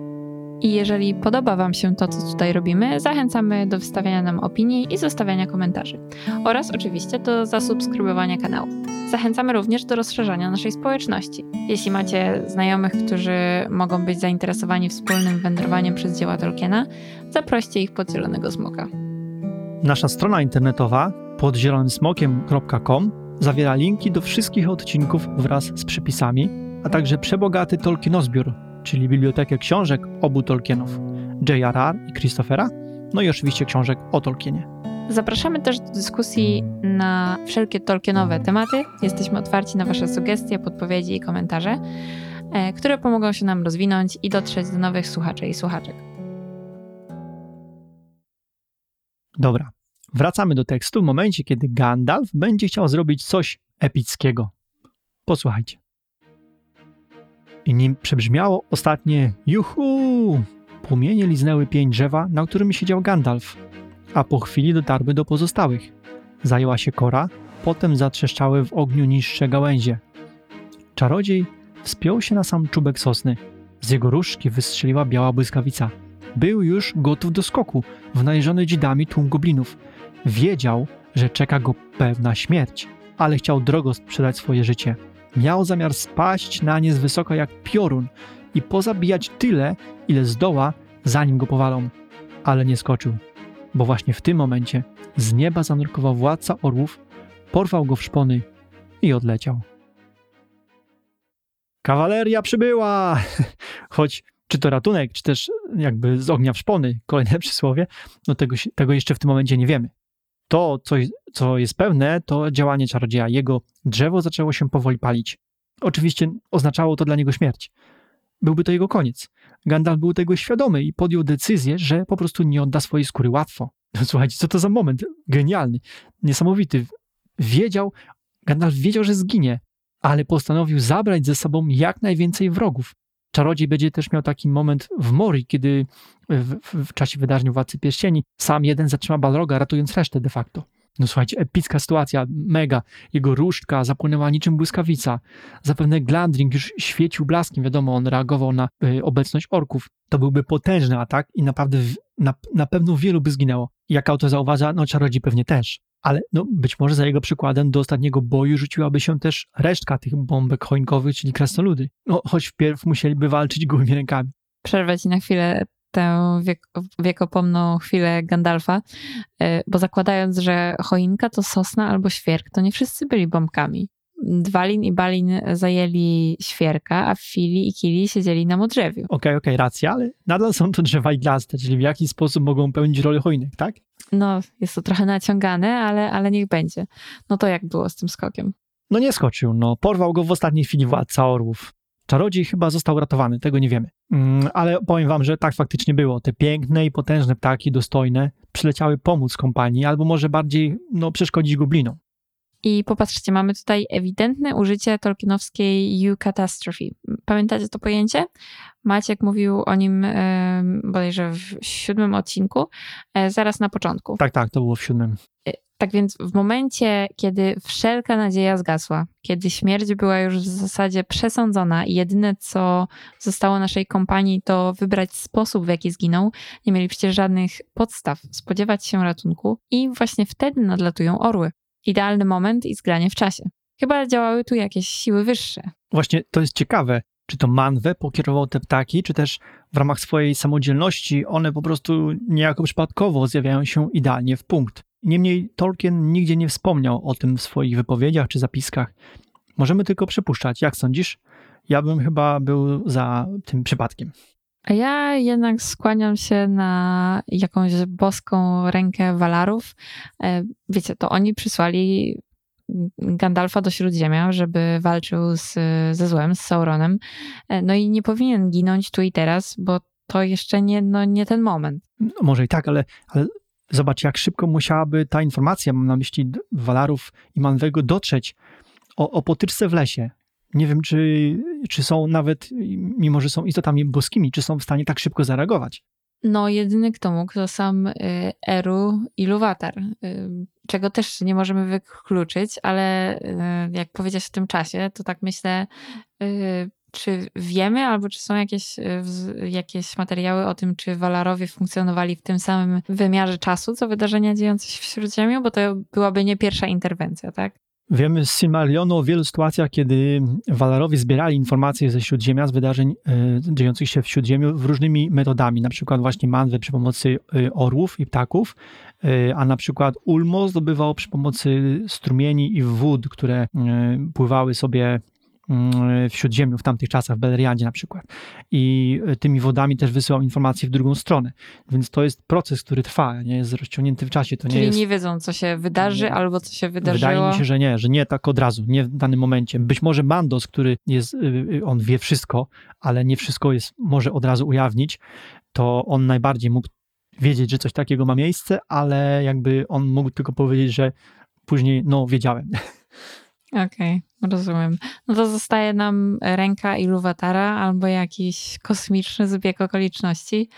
I jeżeli podoba Wam się to, co tutaj robimy, zachęcamy do wystawiania nam opinii i zostawiania komentarzy. Oraz oczywiście do zasubskrybowania kanału. Zachęcamy również do rozszerzania naszej społeczności. Jeśli macie znajomych, którzy mogą być zainteresowani wspólnym wędrowaniem przez dzieła Tolkiena, zaproście ich pod Zielonego Smoka. Nasza strona internetowa pod zielonymsmokiem.com zawiera linki do wszystkich odcinków wraz z przypisami, a także przebogaty Tolkienozbiór, czyli bibliotekę książek obu Tolkienów, J.R.R. i Christophera, no i oczywiście książek o Tolkienie. Zapraszamy też do dyskusji na wszelkie Tolkienowe tematy. Jesteśmy otwarci na Wasze sugestie, podpowiedzi i komentarze, e, które pomogą się nam rozwinąć i dotrzeć do nowych słuchaczy i słuchaczek. Dobra, wracamy do tekstu w momencie, kiedy Gandalf będzie chciał zrobić coś epickiego. Posłuchajcie. I nim przebrzmiało ostatnie juhu, płomienie liznęły pień drzewa, na którym siedział Gandalf, a po chwili dotarły do pozostałych. Zajęła się kora, potem zatrzeszczały w ogniu niższe gałęzie. Czarodziej wspiął się na sam czubek sosny. Z jego różdżki wystrzeliła biała błyskawica. Był już gotów do skoku, wnajeżony dzidami tłum goblinów. Wiedział, że czeka go pewna śmierć, ale chciał drogo sprzedać swoje życie. Miał zamiar spaść na nie z wysoka jak piorun i pozabijać tyle, ile zdoła, zanim go powalą. Ale nie skoczył, bo właśnie w tym momencie z nieba zanurkował władca orłów, porwał go w szpony i odleciał. Kawaleria przybyła! Choć czy to ratunek, czy też jakby z ognia w szpony, kolejne przysłowie, no tego, tego jeszcze w tym momencie nie wiemy. To, co, co jest pewne, to działanie czarodzieja. Jego drzewo zaczęło się powoli palić. Oczywiście oznaczało to dla niego śmierć. Byłby to jego koniec. Gandalf był tego świadomy i podjął decyzję, że po prostu nie odda swojej skóry łatwo. Słuchajcie, co to za moment? Genialny, niesamowity. Wiedział, Gandalf wiedział, że zginie, ale postanowił zabrać ze sobą jak najwięcej wrogów. Czarodziej będzie też miał taki moment w Mori, kiedy w, w, w czasie wydarzeń Władcy Pierścieni sam jeden zatrzyma Balroga, ratując resztę de facto. No słuchajcie, epicka sytuacja, mega. Jego różdżka zapłynęła niczym błyskawica. Zapewne Glandring już świecił blaskiem, wiadomo, on reagował na y, obecność orków. To byłby potężny atak i naprawdę w, na, na pewno wielu by zginęło. Jak autor zauważa, no czarodziej pewnie też. Ale no, być może za jego przykładem do ostatniego boju rzuciłaby się też resztka tych bombek choinkowych, czyli krasnoludy. No, choć wpierw musieliby walczyć gołymi rękami. Przerwę ci na chwilę tę wiek, wiekopomną chwilę Gandalfa, e, bo zakładając, że choinka to sosna albo świerk, to nie wszyscy byli bombkami. Dwalin i Balin zajęli świerka, a Fili i Kili siedzieli na modrzewiu. Okej, okej, racja, ale nadal są to drzewa iglaste, czyli w jaki sposób mogą pełnić rolę choinek, tak? No, jest to trochę naciągane, ale, ale niech będzie. No to jak było z tym skokiem? No nie skoczył, no porwał go w ostatniej chwili władca orłów. Czarodziej chyba został ratowany, tego nie wiemy. Mm, ale powiem wam, że tak faktycznie było. Te piękne i potężne ptaki, dostojne, przyleciały pomóc kompanii, albo może bardziej, no, przeszkodzić goblinom. I popatrzcie, mamy tutaj ewidentne użycie tolkienowskiej eucatastrophe. Pamiętacie to pojęcie? Maciek mówił o nim e, bodajże w siódmym odcinku, e, zaraz na początku. Tak, tak, to było w siódmym. Tak więc w momencie, kiedy wszelka nadzieja zgasła, kiedy śmierć była już w zasadzie przesądzona i jedyne, co zostało naszej kompanii, to wybrać sposób, w jaki zginął, nie mieli przecież żadnych podstaw spodziewać się ratunku i właśnie wtedy nadlatują orły. Idealny moment i zgranie w czasie. Chyba działały tu jakieś siły wyższe. Właśnie to jest ciekawe, czy to Manwe pokierował te ptaki, czy też w ramach swojej samodzielności one po prostu niejako przypadkowo zjawiają się idealnie w punkt. Niemniej Tolkien nigdzie nie wspomniał o tym w swoich wypowiedziach czy zapiskach. Możemy tylko przypuszczać. Jak sądzisz? Ja bym chyba był za tym przypadkiem. A ja jednak skłaniam się na jakąś boską rękę Walarów. E, Wiecie, to oni przysłali Gandalfa do Śródziemia, żeby walczył z, ze złem, z Sauronem. E, No i nie powinien ginąć tu i teraz, bo to jeszcze nie, no, nie ten moment. No, może i tak, ale, ale zobacz, jak szybko musiałaby ta informacja, mam na myśli Walarów i Manwego, dotrzeć o, o potyczce w lesie. Nie wiem, czy, czy są nawet, mimo że są istotami boskimi, czy są w stanie tak szybko zareagować. No, jedyny kto mógł, to sam y, Eru Iluvatar, y, czego też nie możemy wykluczyć, ale y, jak powiedziałeś w tym czasie, to tak myślę, czy wiemy, albo czy są jakieś, jakieś materiały o tym, czy Walarowie funkcjonowali w tym samym wymiarze czasu, co wydarzenia dziejące się w Śródziemiu, bo to byłaby nie pierwsza interwencja, tak? Wiemy z Silmarillionu o wielu sytuacjach, kiedy Walarowie zbierali informacje ze Śródziemia, z wydarzeń e, dziejących się w Śródziemiu różnymi metodami, na przykład właśnie manwę przy pomocy e, orłów i ptaków, e, a na przykład Ulmo zdobywał przy pomocy strumieni i wód, które pływały sobie w Śródziemiu w tamtych czasach, w Beleriandzie na przykład. I e, tymi wodami też wysyłał informacje w drugą stronę. Więc to jest proces, który trwa, nie jest rozciągnięty w czasie. To nie Czyli jest... nie wiedzą, co się wydarzy, Nie. albo co się wydarzyło. Wydaje mi się, że nie, że nie tak od razu, nie w danym momencie. Być może Mandos, który jest, y, y, on wie wszystko, ale nie wszystko jest, może od razu ujawnić, to on najbardziej mógł wiedzieć, że coś takiego ma miejsce, ale jakby on mógł tylko powiedzieć, że później, no, wiedziałem. Okej, rozumiem. No to zostaje nam ręka Iluwatara albo jakiś kosmiczny zbieg okoliczności.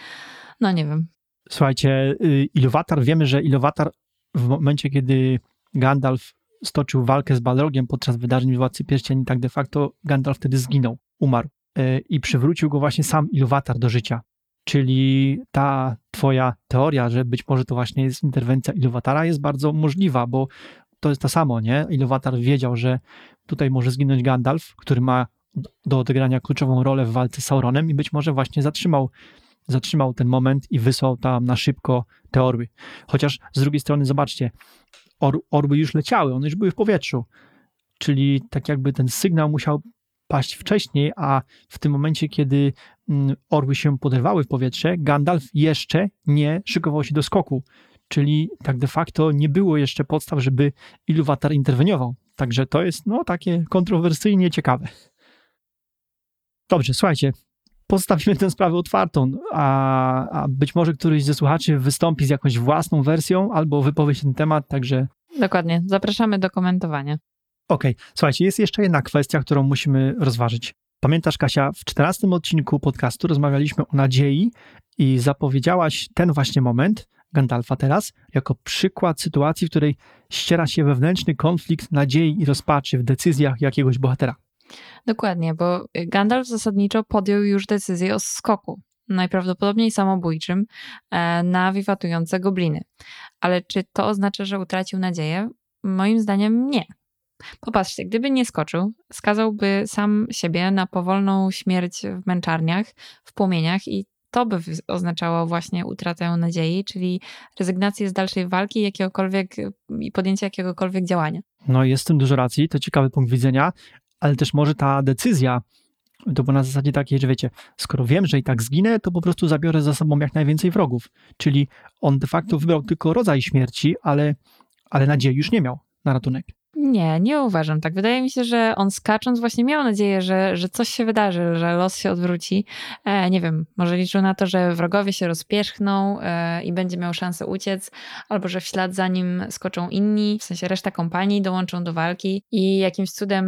No nie wiem. Słuchajcie, y, Iluwatar, wiemy, że Iluwatar w momencie, kiedy Gandalf stoczył walkę z Balrogiem podczas wydarzeń Władcy Pierścieni, tak de facto Gandalf wtedy zginął, umarł y, i przywrócił go właśnie sam Iluwatar do życia. Czyli ta twoja teoria, że być może to właśnie jest interwencja Iluwatara jest bardzo możliwa, bo to jest to samo, nie? Iluwatar wiedział, że tutaj może zginąć Gandalf, który ma do odegrania kluczową rolę w walce z Sauronem i być może właśnie zatrzymał zatrzymał ten moment i wysłał tam na szybko te orły. Chociaż z drugiej strony, zobaczcie, or, już leciały, one już były w powietrzu. Czyli tak jakby ten sygnał musiał paść wcześniej, a w tym momencie, kiedy mm, orły się poderwały w powietrze, Gandalf jeszcze nie szykował się do skoku. Czyli tak de facto nie było jeszcze podstaw, żeby Iluvatar interweniował. Także to jest no takie kontrowersyjnie ciekawe. Dobrze, słuchajcie, pozostawimy tę sprawę otwartą, a, a być może któryś ze słuchaczy wystąpi z jakąś własną wersją albo wypowie się ten temat, także Dokładnie. Zapraszamy do komentowania. okej. Słuchajcie, jest jeszcze jedna kwestia, którą musimy rozważyć. Pamiętasz, Kasia, w 14 odcinku podcastu rozmawialiśmy o nadziei i zapowiedziałaś ten właśnie moment, Gandalfa teraz, jako przykład sytuacji, w której ściera się wewnętrzny konflikt nadziei i rozpaczy w decyzjach jakiegoś bohatera. Dokładnie, bo Gandalf zasadniczo podjął już decyzję o skoku, najprawdopodobniej samobójczym, e, na wiwatujące gobliny. Ale czy to oznacza, że utracił nadzieję? Moim zdaniem nie. Popatrzcie, gdyby nie skoczył, skazałby sam siebie na powolną śmierć w męczarniach, w płomieniach i to by oznaczało właśnie utratę nadziei, czyli rezygnację z dalszej walki jakiegokolwiek i podjęcie jakiegokolwiek działania. No jest w tym dużo racji, to ciekawy punkt widzenia, ale też może ta decyzja to była na zasadzie takiej, że wiecie, skoro wiem, że i tak zginę, to po prostu zabiorę za sobą jak najwięcej wrogów. Czyli on de facto wybrał tylko rodzaj śmierci, ale, ale nadziei już nie miał na ratunek. Nie, nie uważam tak. Wydaje mi się, że on skacząc właśnie miał nadzieję, że, że coś się wydarzy, że los się odwróci. E, nie wiem, może liczył na to, że wrogowie się rozpierzchną e, i będzie miał szansę uciec, albo że w ślad za nim skoczą inni, w sensie reszta kompanii dołączą do walki i jakimś cudem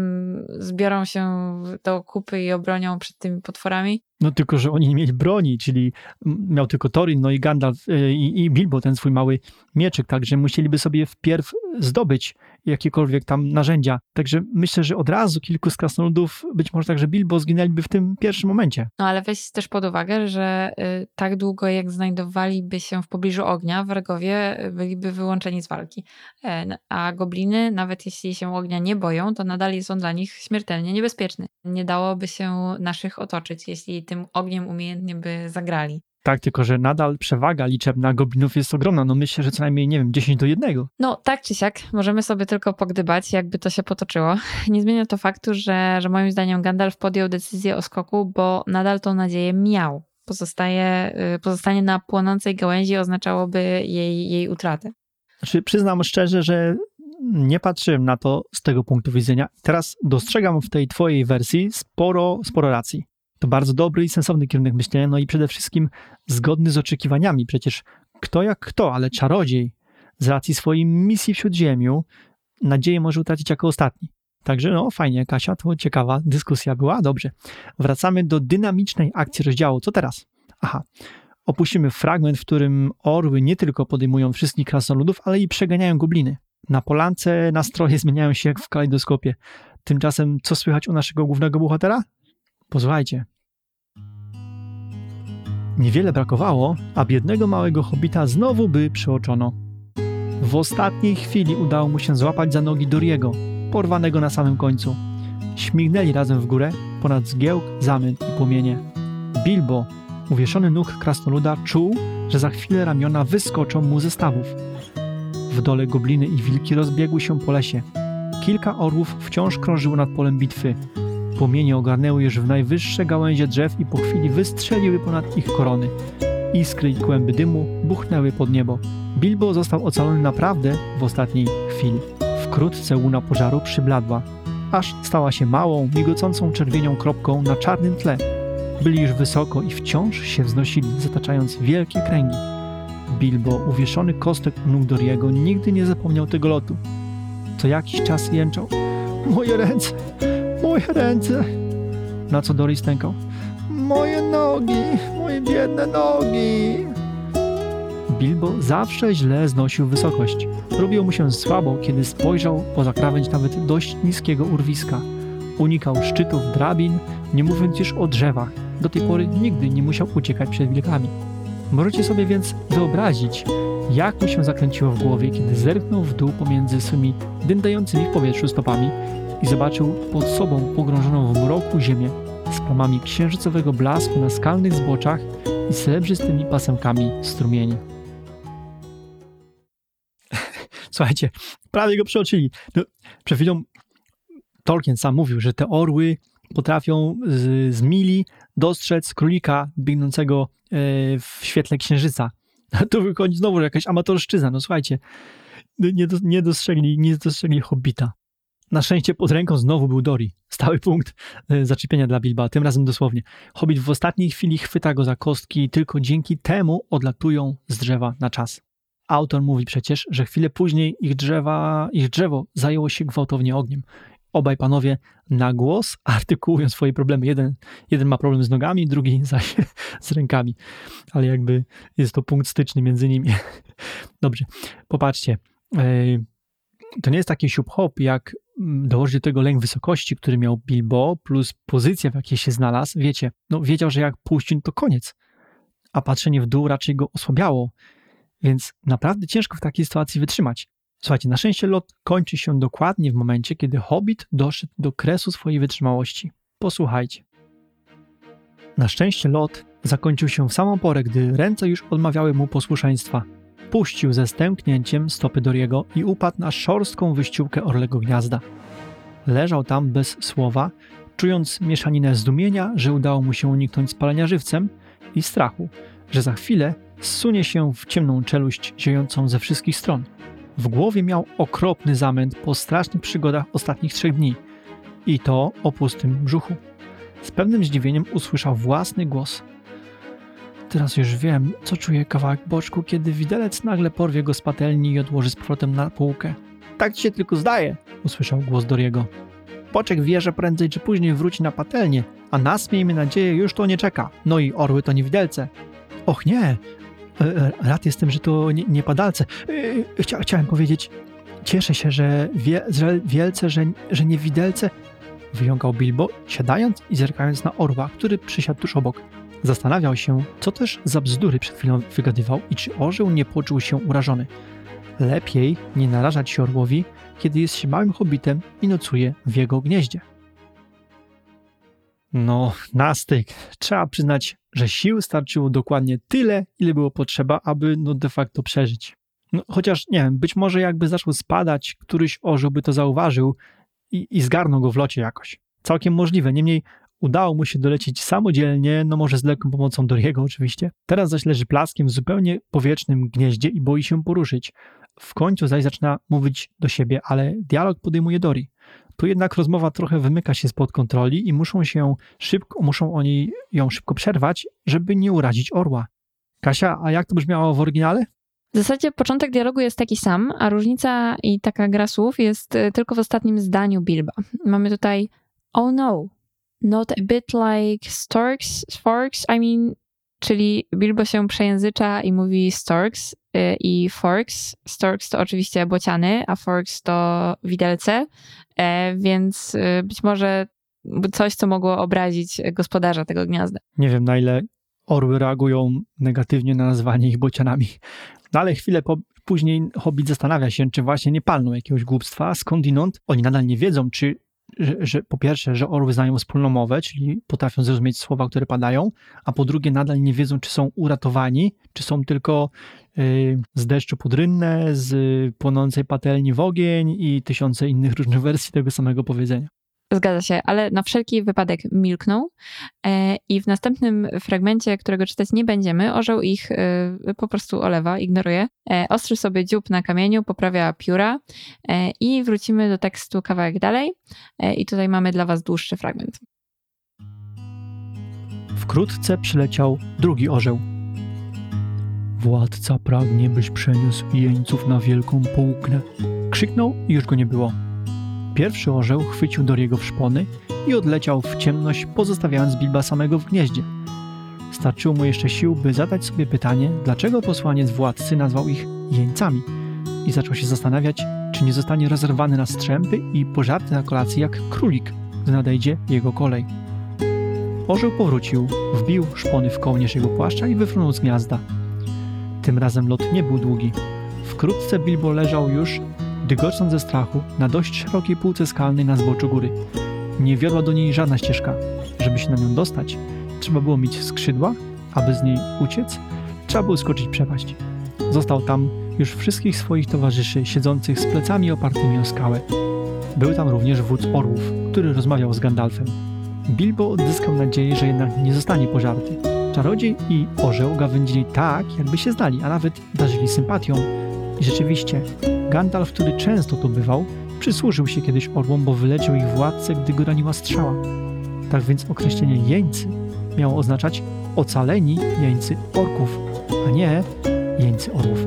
zbiorą się do kupy i obronią przed tymi potworami. No tylko, że oni nie mieli broni, czyli miał tylko Thorin, no i Gandalf y, i, i Bilbo, ten swój mały mieczyk, także musieliby sobie wpierw zdobyć jakiekolwiek tam narzędzia. Także myślę, że od razu kilku z krasnoludów, być może także Bilbo, zginęliby w tym pierwszym momencie. No ale weź też pod uwagę, że y, tak długo jak znajdowaliby się w pobliżu ognia, wrogowie y, byliby wyłączeni z walki. E, A gobliny, nawet jeśli się ognia nie boją, to nadal są dla nich śmiertelnie niebezpieczny. Nie dałoby się naszych otoczyć, jeśli tym ogniem umiejętnie by zagrali. Tak, tylko że nadal przewaga liczebna goblinów jest ogromna. No myślę, że co najmniej, nie wiem, 10 do 1. No, tak czy siak, możemy sobie tylko pogdybać, jakby to się potoczyło. Nie zmienia to faktu, że, że moim zdaniem Gandalf podjął decyzję o skoku, bo nadal tą nadzieję miał. Pozostaje, y, pozostanie na płonącej gałęzi oznaczałoby jej, jej utratę. Znaczy, przyznam szczerze, że nie patrzyłem na to z tego punktu widzenia. Teraz dostrzegam w tej twojej wersji sporo, sporo racji. To bardzo dobry i sensowny kierunek myślenia, no i przede wszystkim zgodny z oczekiwaniami. Przecież kto jak kto, ale czarodziej z racji swojej misji w Śródziemiu nadzieję może utracić jako ostatni. Także no fajnie, Kasia, to ciekawa dyskusja była. Dobrze. Wracamy do dynamicznej akcji rozdziału. Co teraz? Aha. opuścimy fragment, w którym orły nie tylko podejmują wszystkich krasnoludów, ale i przeganiają gobliny. Na polance nastroje zmieniają się jak w kalejdoskopie. Tymczasem co słychać u naszego głównego bohatera? Posłuchajcie. Niewiele brakowało, a biednego małego hobita znowu by przeoczono. W ostatniej chwili udało mu się złapać za nogi Doriego, porwanego na samym końcu. Śmignęli razem w górę, ponad zgiełk, zamęt i płomienie. Bilbo, uwieszony nóg krasnoluda, czuł, że za chwilę ramiona wyskoczą mu ze stawów. W dole gobliny i wilki rozbiegły się po lesie. Kilka orłów wciąż krążyło nad polem bitwy. Płomienie ogarnęły już w najwyższe gałęzie drzew i po chwili wystrzeliły ponad ich korony. Iskry i kłęby dymu buchnęły pod niebo. Bilbo został ocalony naprawdę w ostatniej chwili. Wkrótce łuna pożaru przybladła, aż stała się małą, migocącą czerwienią kropką na czarnym tle. Byli już wysoko i wciąż się wznosili, zataczając wielkie kręgi. Bilbo, uwieszony kostek u nóg Doriego, nigdy nie zapomniał tego lotu. Co jakiś czas jęczał. Moje ręce, moje ręce. Na co Dory stękał. Moje nogi, moje biedne nogi. Bilbo zawsze źle znosił wysokość. Robiło mu się słabo, kiedy spojrzał poza krawędź nawet dość niskiego urwiska. Unikał szczytów drabin, nie mówiąc już o drzewach. Do tej pory nigdy nie musiał uciekać przed wilkami. Możecie sobie więc wyobrazić, jak mu się zakręciło w głowie, kiedy zerknął w dół pomiędzy swymi dyndającymi w powietrzu stopami i zobaczył pod sobą pogrążoną w mroku ziemię z plamami księżycowego blasku na skalnych zboczach i srebrzystymi pasemkami strumieni. Słuchajcie, prawie go przeoczyli. No, przed chwilą Tolkien sam mówił, że te orły potrafią z, z mili dostrzec królika biegnącego e, w świetle księżyca. A tu wychodzi znowu jakaś amatorszczyzna. No słuchajcie, nie, do, nie, dostrzegli, nie dostrzegli Hobbita. Na szczęście pod ręką znowu był Dori. Stały punkt e, zaczepienia dla Bilba, tym razem dosłownie. Hobbit w ostatniej chwili chwyta go za kostki i tylko dzięki temu odlatują z drzewa na czas. Autor mówi przecież, że chwilę później ich, drzewa, ich drzewo zajęło się gwałtownie ogniem. Obaj panowie na głos artykułują swoje problemy. Jeden, jeden ma problem z nogami, drugi zaś z rękami. Ale jakby jest to punkt styczny między nimi. Dobrze, popatrzcie. To nie jest taki siup-hop, jak dołożyć do tego lęk wysokości, który miał Bilbo, plus pozycja, w jakiej się znalazł. Wiecie, no wiedział, że jak puścić, to koniec. A patrzenie w dół raczej go osłabiało. Więc naprawdę ciężko w takiej sytuacji wytrzymać. Słuchajcie, na szczęście lot kończy się dokładnie w momencie, kiedy Hobbit doszedł do kresu swojej wytrzymałości. Posłuchajcie. Na szczęście lot zakończył się w samą porę, gdy ręce już odmawiały mu posłuszeństwa. Puścił ze stęknięciem stopy Doriego i upadł na szorstką wyściółkę orlego gniazda. Leżał tam bez słowa, czując mieszaninę zdumienia, że udało mu się uniknąć spalenia żywcem i strachu, że za chwilę zsunie się w ciemną czeluść ziejącą ze wszystkich stron. W głowie miał okropny zamęt po strasznych przygodach ostatnich trzech dni i to o pustym brzuchu. Z pewnym zdziwieniem usłyszał własny głos. Teraz już wiem, co czuje kawałek boczku, kiedy widelec nagle porwie go z patelni i odłoży z powrotem na półkę. Tak ci się tylko zdaje, usłyszał głos Doriego. Boczek wie, że prędzej czy później wróci na patelnię, a nas, miejmy nadzieję, już to nie czeka. No i orły to nie widelce. Och nie, E, rad jestem, że to nie, nie padalce. E, chcia, chciałem powiedzieć, cieszę się, że, wie, że wielce, że, że nie widelce, wyjąkał Bilbo, siadając i zerkając na orła, który przysiadł tuż obok. Zastanawiał się, co też za bzdury przed chwilą wygadywał i czy orzeł nie poczuł się urażony. Lepiej nie narażać się orłowi, kiedy jest się małym hobbitem i nocuje w jego gnieździe. No, nastyk. Trzeba przyznać, że sił starczyło dokładnie tyle, ile było potrzeba, aby no de facto przeżyć. No, chociaż, nie wiem, być może jakby zaczął spadać, któryś orzeł by to zauważył i, i zgarnął go w locie jakoś. Całkiem możliwe, niemniej udało mu się dolecieć samodzielnie, no może z lekką pomocą Doriego oczywiście. Teraz zaś leży plaskiem w zupełnie powietrznym gnieździe i boi się poruszyć. W końcu zaś zaczyna mówić do siebie, ale dialog podejmuje Dori. Tu jednak rozmowa trochę wymyka się spod kontroli i muszą się szybko, muszą oni ją szybko przerwać, żeby nie urazić orła. Kasia, a jak to brzmiało w oryginale? W zasadzie początek dialogu jest taki sam, a różnica i taka gra słów jest y, tylko w ostatnim zdaniu Bilba. Mamy tutaj oh no, not a bit like storks, forks, I mean Czyli Bilbo się przejęzycza i mówi storks y, i forks. Storks to oczywiście bociany, a forks to widelce, e, więc y, być może coś, co mogło obrazić gospodarza tego gniazda. Nie wiem, na ile orły reagują negatywnie na nazwanie ich bocianami. No ale chwilę po, później Hobbit zastanawia się, czy właśnie nie palną jakiegoś głupstwa, skądinąd oni nadal nie wiedzą, czy że, że, po pierwsze, że orły znają wspólną mowę, czyli potrafią zrozumieć słowa, które padają, a po drugie nadal nie wiedzą, czy są uratowani, czy są tylko y, z deszczu pod rynnę, z płonącej patelni w ogień i tysiące innych różnych wersji tego samego powiedzenia. Zgadza się, ale na wszelki wypadek milknął e, i w następnym fragmencie, którego czytać nie będziemy, orzeł ich e, po prostu olewa, ignoruje. E, ostrzy sobie dziób na kamieniu, poprawia pióra i wrócimy do tekstu kawałek dalej i tutaj mamy dla was dłuższy fragment. Wkrótce przyleciał drugi orzeł. Władca pragnie, byś przeniósł jeńców na wielką połknę. Krzyknął i już go nie było. Pierwszy orzeł chwycił Doriego w szpony i odleciał w ciemność, pozostawiając Bilba samego w gnieździe. Starczyło mu jeszcze sił, by zadać sobie pytanie, dlaczego posłaniec władcy nazwał ich jeńcami i zaczął się zastanawiać, czy nie zostanie rozerwany na strzępy i pożarty na kolacji jak królik, gdy nadejdzie jego kolej. Orzeł powrócił, wbił szpony w kołnierz jego płaszcza i wyfrunął z gniazda. Tym razem lot nie był długi. Wkrótce Bilbo leżał już dygocząc ze strachu na dość szerokiej półce skalnej na zboczu góry. Nie wiodła do niej żadna ścieżka. Żeby się na nią dostać, trzeba było mieć skrzydła, aby z niej uciec, trzeba było skoczyć przepaść. Został tam już wszystkich swoich towarzyszy siedzących z plecami opartymi o skałę. Był tam również wódz orłów, który rozmawiał z Gandalfem. Bilbo odzyskał nadzieję, że jednak nie zostanie pożarty. Czarodziej i orzeł gawędzili tak, jakby się znali, a nawet darzyli sympatią. I rzeczywiście, Gandalf, który często tu bywał, przysłużył się kiedyś orłom, bo wyleczył ich władcę, gdy go raniła strzała. Tak więc określenie jeńcy miało oznaczać ocaleni jeńcy orków, a nie jeńcy orłów.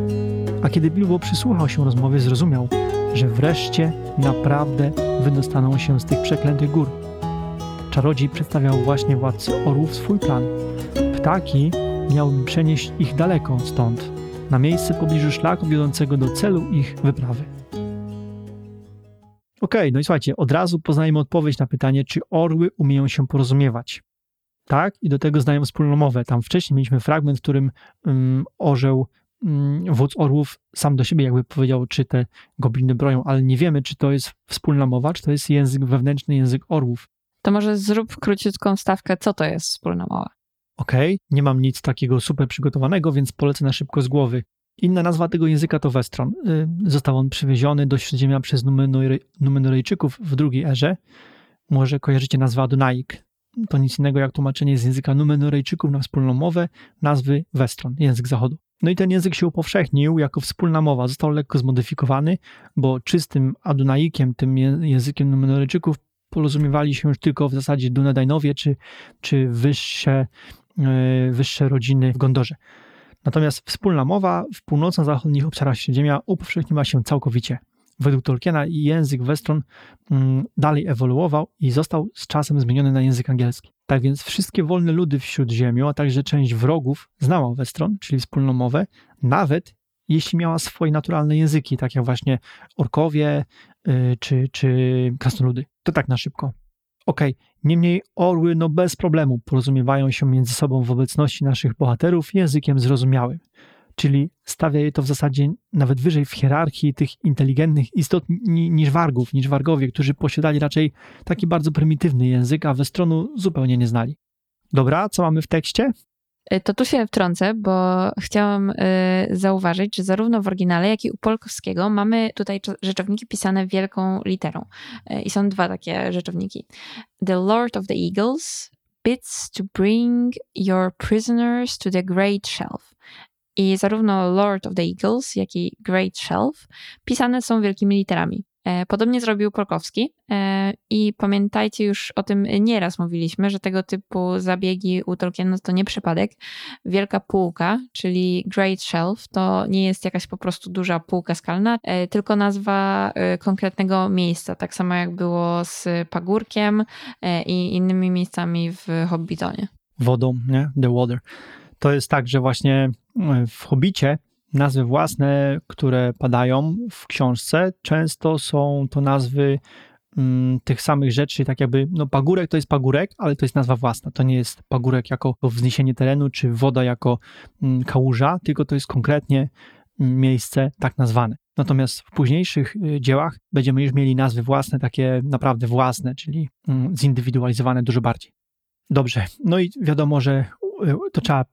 A kiedy Bilbo przysłuchał się rozmowie, zrozumiał, że wreszcie naprawdę wydostaną się z tych przeklętych gór. Czarodziej przedstawiał właśnie władcy orłów swój plan. Ptaki miały przenieść ich daleko stąd, na miejsce pobliżu szlaku wiodącego do celu ich wyprawy. Okej, okay, no i słuchajcie, od razu poznajemy odpowiedź na pytanie, czy orły umieją się porozumiewać. Tak, i do tego znają wspólną mowę. Tam wcześniej mieliśmy fragment, w którym um, orzeł, um, wódz orłów sam do siebie jakby powiedział, czy te gobliny broją, ale nie wiemy, czy to jest wspólna mowa, czy to jest język wewnętrzny, język orłów. To może zrób króciutką stawkę, co to jest wspólna mowa. Okay, nie mam nic takiego super przygotowanego, więc polecę na szybko z głowy. Inna nazwa tego języka to Westron. Y, został on przywieziony do Śródziemia przez Numenorejczyków w drugiej erze. Może kojarzycie nazwę Adunaik. To nic innego jak tłumaczenie z języka Numenorejczyków na wspólną mowę nazwy Westron, język zachodu. No i ten język się upowszechnił jako wspólna mowa. Został lekko zmodyfikowany, bo czystym Adunaikiem, tym językiem Numenorejczyków, porozumiewali się już tylko w zasadzie Dunedajnowie czy, czy wyższe wyższe rodziny w Gondorze. Natomiast wspólna mowa w północno-zachodnich obszarach Śródziemia upowszechniła się całkowicie. Według Tolkiena język Westron mm, dalej ewoluował i został z czasem zmieniony na język angielski. Tak więc wszystkie wolne ludy w Śródziemiu, a także część wrogów znała Westron, czyli wspólną mowę, nawet jeśli miała swoje naturalne języki, tak jak właśnie orkowie y, czy, czy krasnoludy. To tak na szybko. Okej, okay. niemniej orły no bez problemu porozumiewają się między sobą w obecności naszych bohaterów językiem zrozumiałym. Czyli stawia je to w zasadzie nawet wyżej w hierarchii tych inteligentnych istot niż wargów, niż wargowie, którzy posiadali raczej taki bardzo prymitywny język, a Westronu zupełnie nie znali. Dobra, co mamy w tekście? Y, to tu się wtrącę, bo chciałam y, zauważyć, że zarówno w oryginale, jak i u polskiego mamy tutaj rzeczowniki pisane wielką literą. Y, I są dwa takie rzeczowniki. The Lord of the Eagles bids to bring your prisoners to the great shelf. I zarówno Lord of the Eagles, jak i Great Shelf pisane są wielkimi literami. E, podobnie zrobił Polkowski e, i pamiętajcie, już o tym nieraz mówiliśmy, że tego typu zabiegi u Tolkiena to nie przypadek. Wielka półka, czyli Great Shelf, to nie jest jakaś po prostu duża półka skalna, e, tylko nazwa konkretnego miejsca, tak samo jak było z Pagórkiem i innymi miejscami w Hobbitonie. Wodą, nie? The Water. To jest tak, że właśnie w Hobbicie nazwy własne, które padają w książce, często są to nazwy mm, tych samych rzeczy, tak jakby, no pagórek to jest pagórek, ale to jest nazwa własna. To nie jest pagórek jako wzniesienie terenu, czy woda jako mm, kałuża, tylko to jest konkretnie mm, miejsce tak nazwane. Natomiast w późniejszych y, dziełach będziemy już mieli nazwy własne, takie naprawdę własne, czyli mm, zindywidualizowane dużo bardziej. Dobrze, no i wiadomo, że y, to trzeba,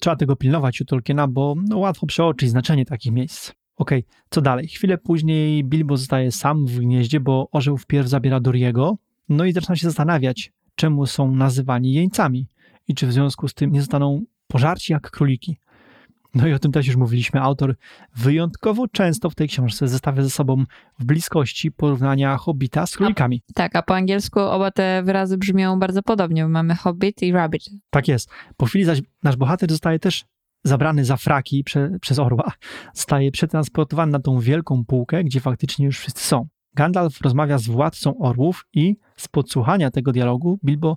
trzeba tego pilnować u Tolkiena, bo no, łatwo przeoczyć znaczenie takich miejsc. Okej, co dalej? Chwilę później Bilbo zostaje sam w gnieździe, bo orzeł wpierw zabiera Doriego, no i zaczyna się zastanawiać, czemu są nazywani jeńcami i czy w związku z tym nie zostaną pożarci jak króliki. No i o tym też już mówiliśmy. Autor wyjątkowo często w tej książce zestawia ze sobą w bliskości porównania hobbita z królikami. Tak, a po angielsku oba te wyrazy brzmią bardzo podobnie. bo Mamy hobbit i rabbit. Tak jest. Po chwili zaś nasz bohater zostaje też zabrany za fraki prze, przez orła. Zostaje przetransportowany na tą wielką półkę, gdzie faktycznie już wszyscy są. Gandalf rozmawia z władcą orłów i z podsłuchania tego dialogu Bilbo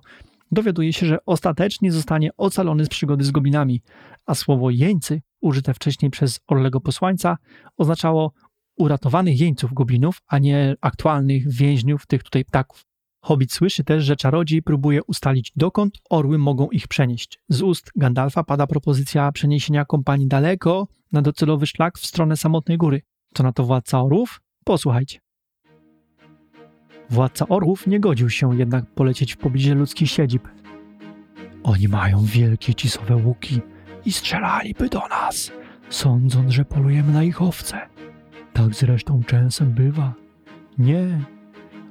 dowiaduje się, że ostatecznie zostanie ocalony z przygody z goblinami, a słowo jeńcy, użyte wcześniej przez Orlego posłańca, oznaczało uratowanych jeńców goblinów, a nie aktualnych więźniów tych tutaj ptaków. Hobbit słyszy też, że czarodziej próbuje ustalić, dokąd orły mogą ich przenieść. Z ust Gandalfa pada propozycja przeniesienia kompanii daleko na docelowy szlak w stronę samotnej góry. Co na to władca orłów? Posłuchajcie. Władca orłów nie godził się jednak polecieć w pobliżu ludzkich siedzib. Oni mają wielkie cisowe łuki i strzelaliby do nas, sądząc, że polujemy na ich owce. Tak zresztą często bywa. Nie.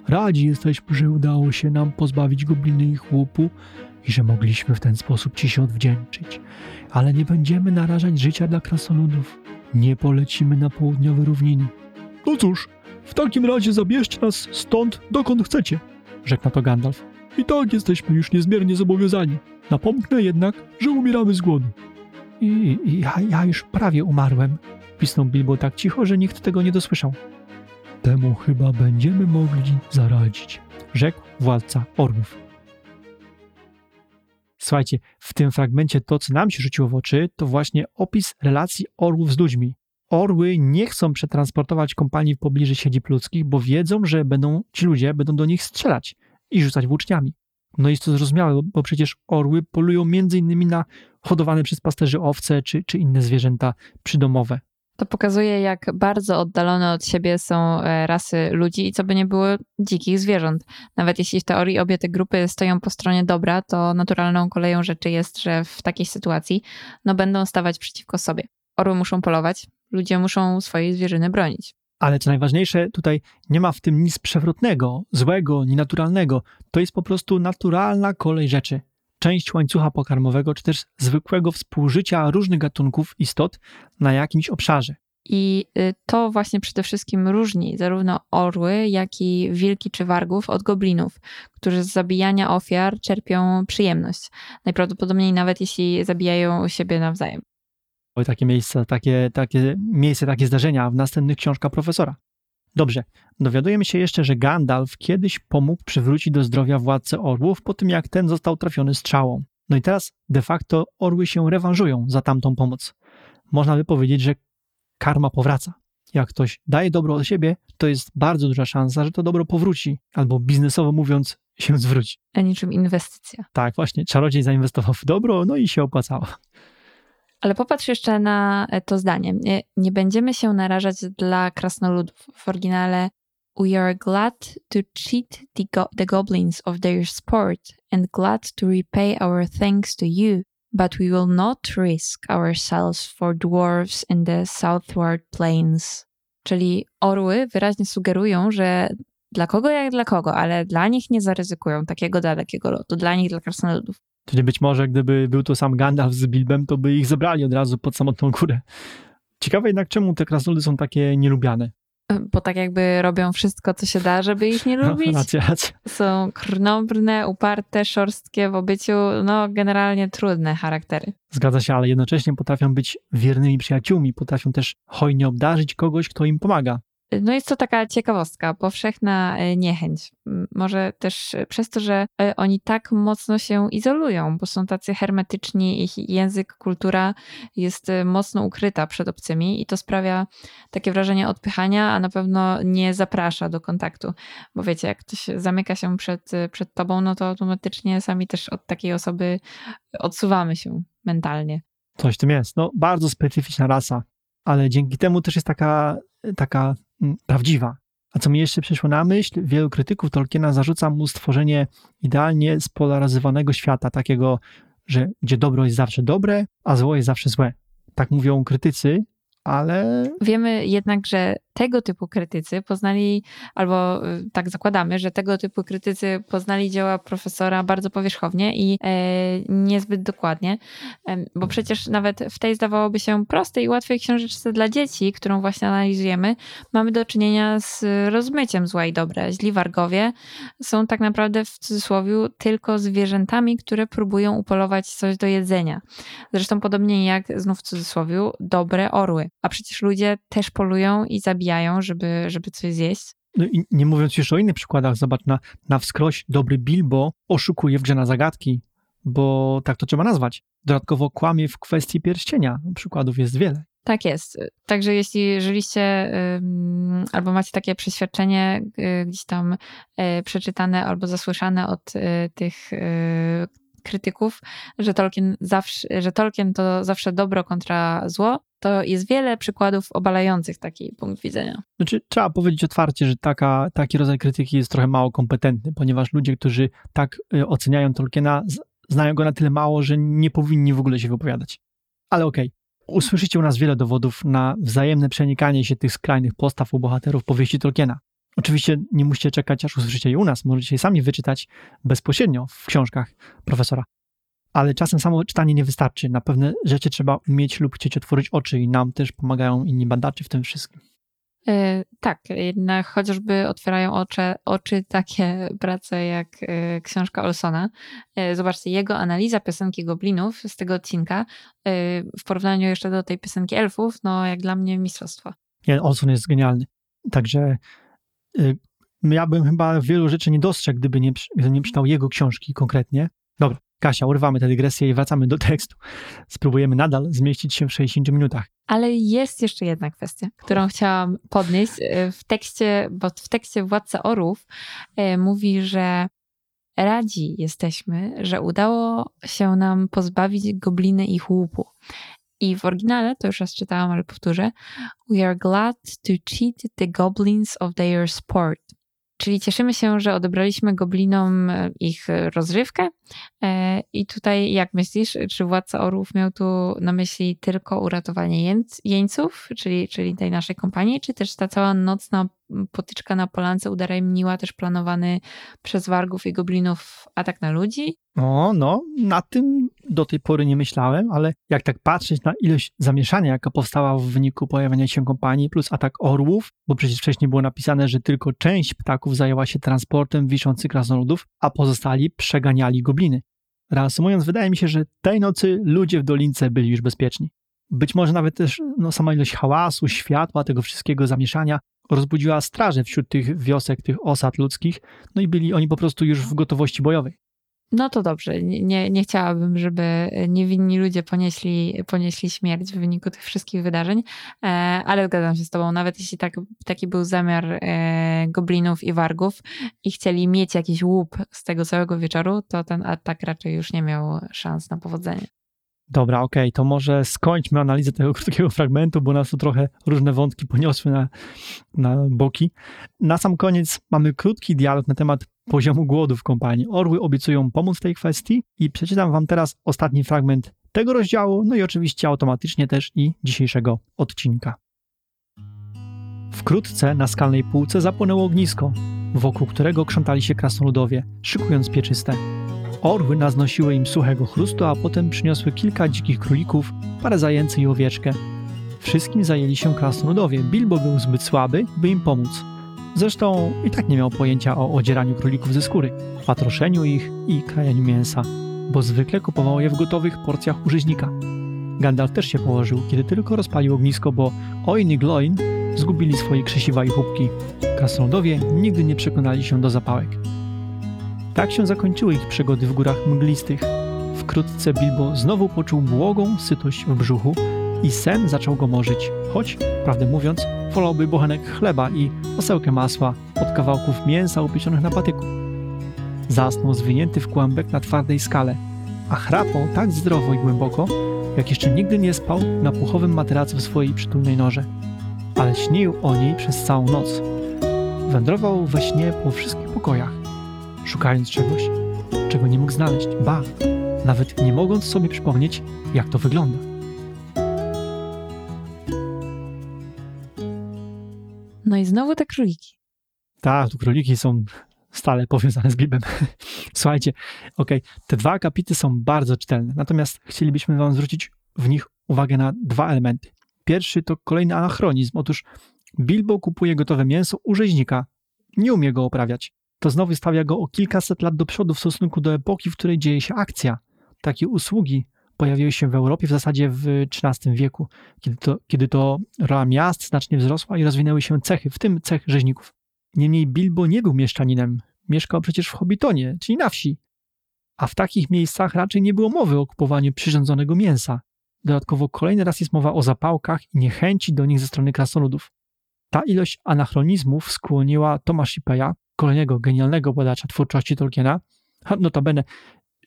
Radzi jesteśmy, że udało się nam pozbawić gobliny ich łupu i że mogliśmy w ten sposób ci się odwdzięczyć. Ale nie będziemy narażać życia dla krasnoludów. Nie polecimy na południowe równiny. No cóż, w takim razie zabierzcie nas stąd, dokąd chcecie, rzekł na to Gandalf. I tak jesteśmy już niezmiernie zobowiązani. Napomknę jednak, że umieramy z głodu. I, i ja, ja już prawie umarłem, pisnął Bilbo tak cicho, że nikt tego nie dosłyszał. Temu chyba będziemy mogli zaradzić, rzekł władca orłów. Słuchajcie, w tym fragmencie to, co nam się rzuciło w oczy, to właśnie opis relacji orłów z ludźmi. Orły nie chcą przetransportować kompanii w pobliżu siedzib ludzkich, bo wiedzą, że będą ci ludzie będą do nich strzelać i rzucać włóczniami. No jest to zrozumiałe, bo przecież orły polują innymi na hodowane przez pasterzy owce czy, czy inne zwierzęta przydomowe. To pokazuje, jak bardzo oddalone od siebie są e, rasy ludzi i co by nie było dzikich zwierząt. Nawet jeśli w teorii obie te grupy stoją po stronie dobra, to naturalną koleją rzeczy jest, że w takiej sytuacji no, będą stawać przeciwko sobie. Orły muszą polować, ludzie muszą swojej zwierzyny bronić. Ale co najważniejsze, tutaj nie ma w tym nic przewrotnego, złego, nienaturalnego. To jest po prostu naturalna kolej rzeczy. Część łańcucha pokarmowego, czy też zwykłego współżycia różnych gatunków istot na jakimś obszarze. I y, to właśnie przede wszystkim różni zarówno orły, jak i wilki czy wargów od goblinów, którzy z zabijania ofiar czerpią przyjemność. Najprawdopodobniej nawet jeśli zabijają siebie nawzajem. Były takie miejsca, takie, takie miejsce, takie zdarzenia w następnych książkach profesora. Dobrze, dowiadujemy się jeszcze, że Gandalf kiedyś pomógł przywrócić do zdrowia władcę orłów po tym, jak ten został trafiony strzałą. No i teraz de facto orły się rewanżują za tamtą pomoc. Można by powiedzieć, że karma powraca. Jak ktoś daje dobro od siebie, to jest bardzo duża szansa, że to dobro powróci, albo biznesowo mówiąc, się zwróci. A niczym inwestycja. Tak, właśnie, czarodziej zainwestował w dobro, no i się opłacało. Ale popatrz jeszcze na to zdanie. Nie, nie będziemy się narażać dla krasnoludów. W oryginale We are glad to cheat the, go the goblins of their sport and glad to repay our thanks to you, but we will not risk ourselves for dwarves in the southward plains. Czyli orły wyraźnie sugerują, że dla kogo jak dla kogo, ale dla nich nie zaryzykują takiego dalekiego lotu, dla nich, dla krasnoludów. Czyli być może gdyby był to sam Gandalf z Bilbem, to by ich zebrali od razu pod samotną górę. Ciekawe jednak, czemu te krasnoludy są takie nielubiane. Bo tak jakby robią wszystko, co się da, żeby ich nie No, lubić. racja, racja. Są krnąbrne, uparte, szorstkie w obyciu, no generalnie trudne charaktery. Zgadza się, ale jednocześnie potrafią być wiernymi przyjaciółmi, potrafią też hojnie obdarzyć kogoś, kto im pomaga. No jest to taka ciekawostka, powszechna e, niechęć. Może też przez to, że e, oni tak mocno się izolują, bo są tacy hermetyczni, ich język, kultura jest e, mocno ukryta przed obcymi i to sprawia takie wrażenie odpychania, a na pewno nie zaprasza do kontaktu. Bo wiecie, jak ktoś zamyka się przed, przed tobą, no to automatycznie sami też od takiej osoby odsuwamy się mentalnie. Coś w tym jest. No, bardzo specyficzna rasa, ale dzięki temu też jest taka, taka prawdziwa. A co mi jeszcze przyszło na myśl, wielu krytyków Tolkiena zarzuca mu stworzenie idealnie spolaryzowanego świata, takiego, że gdzie dobro jest zawsze dobre, a zło jest zawsze złe. Tak mówią krytycy, ale. Wiemy jednak, że tego typu krytycy poznali, albo y, tak zakładamy, że tego typu krytycy poznali dzieła profesora bardzo powierzchownie i e, niezbyt dokładnie, bo przecież nawet w tej zdawałoby się prostej i łatwej książeczce dla dzieci, którą właśnie analizujemy, mamy do czynienia z rozmyciem zła i dobre. Źli wargowie są tak naprawdę w cudzysłowie tylko zwierzętami, które próbują upolować coś do jedzenia. Zresztą podobnie jak znów w cudzysłowie dobre orły. A przecież ludzie też polują i zabijają zabijają, żeby, żeby coś zjeść. No i nie mówiąc już o innych przykładach, zobacz, na, na wskroś dobry Bilbo oszukuje w grze na zagadki, bo tak to trzeba nazwać. Dodatkowo kłamie w kwestii pierścienia. Przykładów jest wiele. Tak jest. Także jeśli żyliście albo macie takie przeświadczenie y, gdzieś tam y, przeczytane albo zasłyszane od y, tych krytyków, że Tolkien, zawsze, że Tolkien to zawsze dobro kontra zło, to jest wiele przykładów obalających taki punkt widzenia. Znaczy, trzeba powiedzieć otwarcie, że taka, taki rodzaj krytyki jest trochę mało kompetentny, ponieważ ludzie, którzy tak y, oceniają Tolkiena, znają go na tyle mało, że nie powinni w ogóle się wypowiadać. Ale okej. Okay. Usłyszycie u nas wiele dowodów na wzajemne przenikanie się tych skrajnych postaw u bohaterów powieści Tolkiena. Oczywiście nie musicie czekać, aż usłyszycie je u nas. Możecie je sami wyczytać bezpośrednio w książkach profesora. Ale czasem samo czytanie nie wystarczy. Na pewne rzeczy trzeba umieć lub chcieć otworzyć oczy i nam też pomagają inni badacze w tym wszystkim. Yy, tak, jednak chociażby otwierają oczy, oczy takie prace jak yy, książka Olsona. Yy, zobaczcie, jego analiza piosenki Goblinów z tego odcinka w porównaniu jeszcze do tej piosenki Elfów, no jak dla mnie mistrzostwo. Nie, Olson jest genialny. Także ja bym chyba wielu rzeczy nie dostrzegł, gdyby nie, gdyby nie czytał jego książki konkretnie. Dobra, Kasia, urwamy tę dygresję i wracamy do tekstu. Spróbujemy nadal zmieścić się w 60 minutach. Ale jest jeszcze jedna kwestia, którą chciałam podnieść. Y, w tekście, bo w tekście Władca Orów y, mówi, że radzi jesteśmy, że udało się nam pozbawić gobliny ich łupu. I w oryginale, to już raz czytałam, ale powtórzę. We are glad to cheat the goblins of their sport. Czyli cieszymy się, że odebraliśmy goblinom e, ich rozrywkę. E, I tutaj, jak myślisz, czy władca orłów miał tu na myśli tylko uratowanie jeńców, czyli, czyli tej naszej kompanii, czy też ta cała nocna potyczka na polance udaremniła też planowany przez wargów i goblinów atak na ludzi? No, no, na tym do tej pory nie myślałem, ale jak tak patrzeć na ilość zamieszania, jaka powstała w wyniku pojawienia się kompanii, plus atak orłów, bo przecież wcześniej było napisane, że tylko część ptaków zajęła się transportem wiszących krasnoludów, a pozostali przeganiali gobliny. Reasumując, wydaje mi się, że tej nocy ludzie w dolince byli już bezpieczni. Być może nawet też no, sama ilość hałasu, światła, tego wszystkiego zamieszania rozbudziła straże wśród tych wiosek, tych osad ludzkich, no i byli oni po prostu już w gotowości bojowej. No to dobrze. Nie, nie chciałabym, żeby niewinni ludzie ponieśli, ponieśli śmierć w wyniku tych wszystkich wydarzeń, e, ale zgadzam się z Tobą. Nawet jeśli tak, taki był zamiar e, goblinów i wargów i chcieli mieć jakiś łup z tego całego wieczoru, to ten atak raczej już nie miał szans na powodzenie. Dobra, okej, okay, to może skończmy analizę tego krótkiego fragmentu, bo nas tu trochę różne wątki poniosły na, na boki. Na sam koniec mamy krótki dialog na temat poziomu głodu w kompanii. Orły obiecują pomóc w tej kwestii i przeczytam wam teraz ostatni fragment tego rozdziału, no i oczywiście automatycznie też i dzisiejszego odcinka. Wkrótce na skalnej półce zapłonęło ognisko, wokół którego krzątali się krasnoludowie, szykując pieczyste. Orły naznosiły im suchego chrustu, a potem przyniosły kilka dzikich królików, parę zajęcy i owieczkę. Wszystkim zajęli się krasnoludowie. Bilbo był zbyt słaby, by im pomóc. Zresztą i tak nie miał pojęcia o odzieraniu królików ze skóry, patroszeniu ich i krajaniu mięsa, bo zwykle kupował je w gotowych porcjach u rzeźnika. Gandalf też się położył, kiedy tylko rozpalił ognisko, bo Oin i Gloin zgubili swoje krzesiwa i chłopki. Krasnoludowie nigdy nie przekonali się do zapałek. Tak się zakończyły ich przygody w górach mglistych. Wkrótce Bilbo znowu poczuł błogą sytość w brzuchu i sen zaczął go morzyć, choć, prawdę mówiąc, wolałby bochenek chleba i osełkę masła od kawałków mięsa upiecionych na patyku. Zasnął zwinięty w kłębek na twardej skale, a chrapał tak zdrowo i głęboko, jak jeszcze nigdy nie spał na puchowym materacu w swojej przytulnej norze. Ale śnił o niej przez całą noc. Wędrował we śnie po wszystkich pokojach, szukając czegoś, czego nie mógł znaleźć, ba, nawet nie mogąc sobie przypomnieć, jak to wygląda. No i znowu te króliki. Tak, tu króliki są stale powiązane z Bilbem. Słuchajcie, okej, te dwa akapity są bardzo czytelne, natomiast chcielibyśmy wam zwrócić w nich uwagę na dwa elementy. Pierwszy to kolejny anachronizm. Otóż Bilbo kupuje gotowe mięso u rzeźnika. Nie umie go oprawiać. To znowu stawia go o kilkaset lat do przodu w stosunku do epoki, w której dzieje się akcja. Takie usługi pojawiły się w Europie w zasadzie w XIII wieku, kiedy to, kiedy to rola miast znacznie wzrosła i rozwinęły się cechy, w tym cech rzeźników. Niemniej Bilbo nie był mieszczaninem. Mieszkał przecież w Hobbitonie, czyli na wsi. A w takich miejscach raczej nie było mowy o kupowaniu przyrządzonego mięsa. Dodatkowo kolejny raz jest mowa o zapałkach i niechęci do nich ze strony krasnoludów. Ta ilość anachronizmów skłoniła Toma Shippeya, kolejnego genialnego badacza twórczości Tolkiena, notabene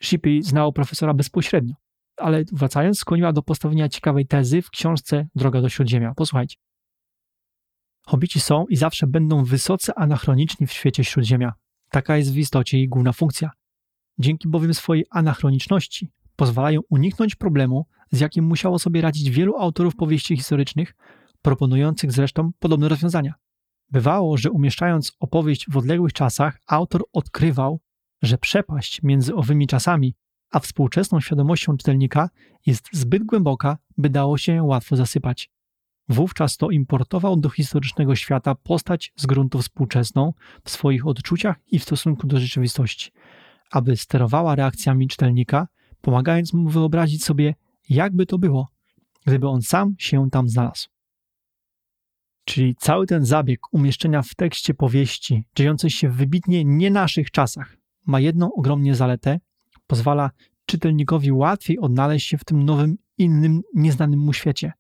Shippey znał profesora bezpośrednio, ale wracając, skłoniła do postawienia ciekawej tezy w książce Droga do Śródziemia. Posłuchajcie. Hobici są i zawsze będą wysoce anachroniczni w świecie Śródziemia. Taka jest w istocie jej główna funkcja. Dzięki bowiem swojej anachroniczności pozwalają uniknąć problemu, z jakim musiało sobie radzić wielu autorów powieści historycznych, proponujących zresztą podobne rozwiązania. Bywało, że umieszczając opowieść w odległych czasach, autor odkrywał, że przepaść między owymi czasami a współczesną świadomością czytelnika jest zbyt głęboka, by dało się ją łatwo zasypać. Wówczas to importował do historycznego świata postać z gruntu współczesną w swoich odczuciach i w stosunku do rzeczywistości, aby sterowała reakcjami czytelnika, pomagając mu wyobrazić sobie, jakby to było, gdyby on sam się tam znalazł. Czyli cały ten zabieg umieszczenia w tekście powieści, dziejącej się w wybitnie nie naszych czasach, ma jedną ogromnie zaletę, pozwala czytelnikowi łatwiej odnaleźć się w tym nowym, innym, nieznanym mu świecie.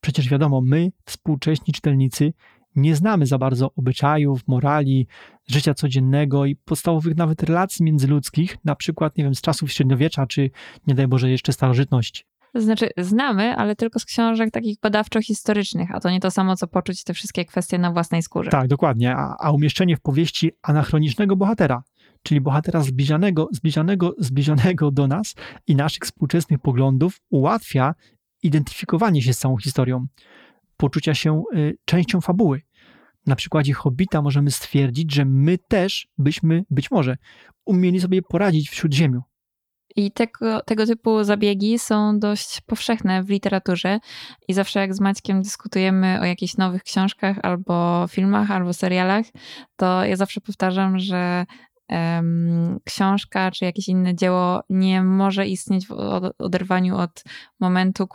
Przecież wiadomo, my, współcześni czytelnicy, nie znamy za bardzo obyczajów, morali, życia codziennego i podstawowych nawet relacji międzyludzkich, na przykład, nie wiem, z czasów średniowiecza, czy nie daj Boże jeszcze starożytności. To znaczy, znamy, ale tylko z książek takich badawczo-historycznych, a to nie to samo, co poczuć te wszystkie kwestie na własnej skórze. Tak, dokładnie. A, a umieszczenie w powieści anachronicznego bohatera, czyli bohatera zbliżanego, zbliżanego, zbliżonego do nas i naszych współczesnych poglądów, ułatwia identyfikowanie się z całą historią, poczucia się y, częścią fabuły. Na przykładzie Hobbita możemy stwierdzić, że my też byśmy, być może, umieli sobie poradzić w Śródziemiu. I tego, tego typu zabiegi są dość powszechne w literaturze i zawsze jak z Maćkiem dyskutujemy o jakichś nowych książkach albo filmach, albo serialach, to ja zawsze powtarzam, że książka czy jakieś inne dzieło nie może istnieć w oderwaniu od momentu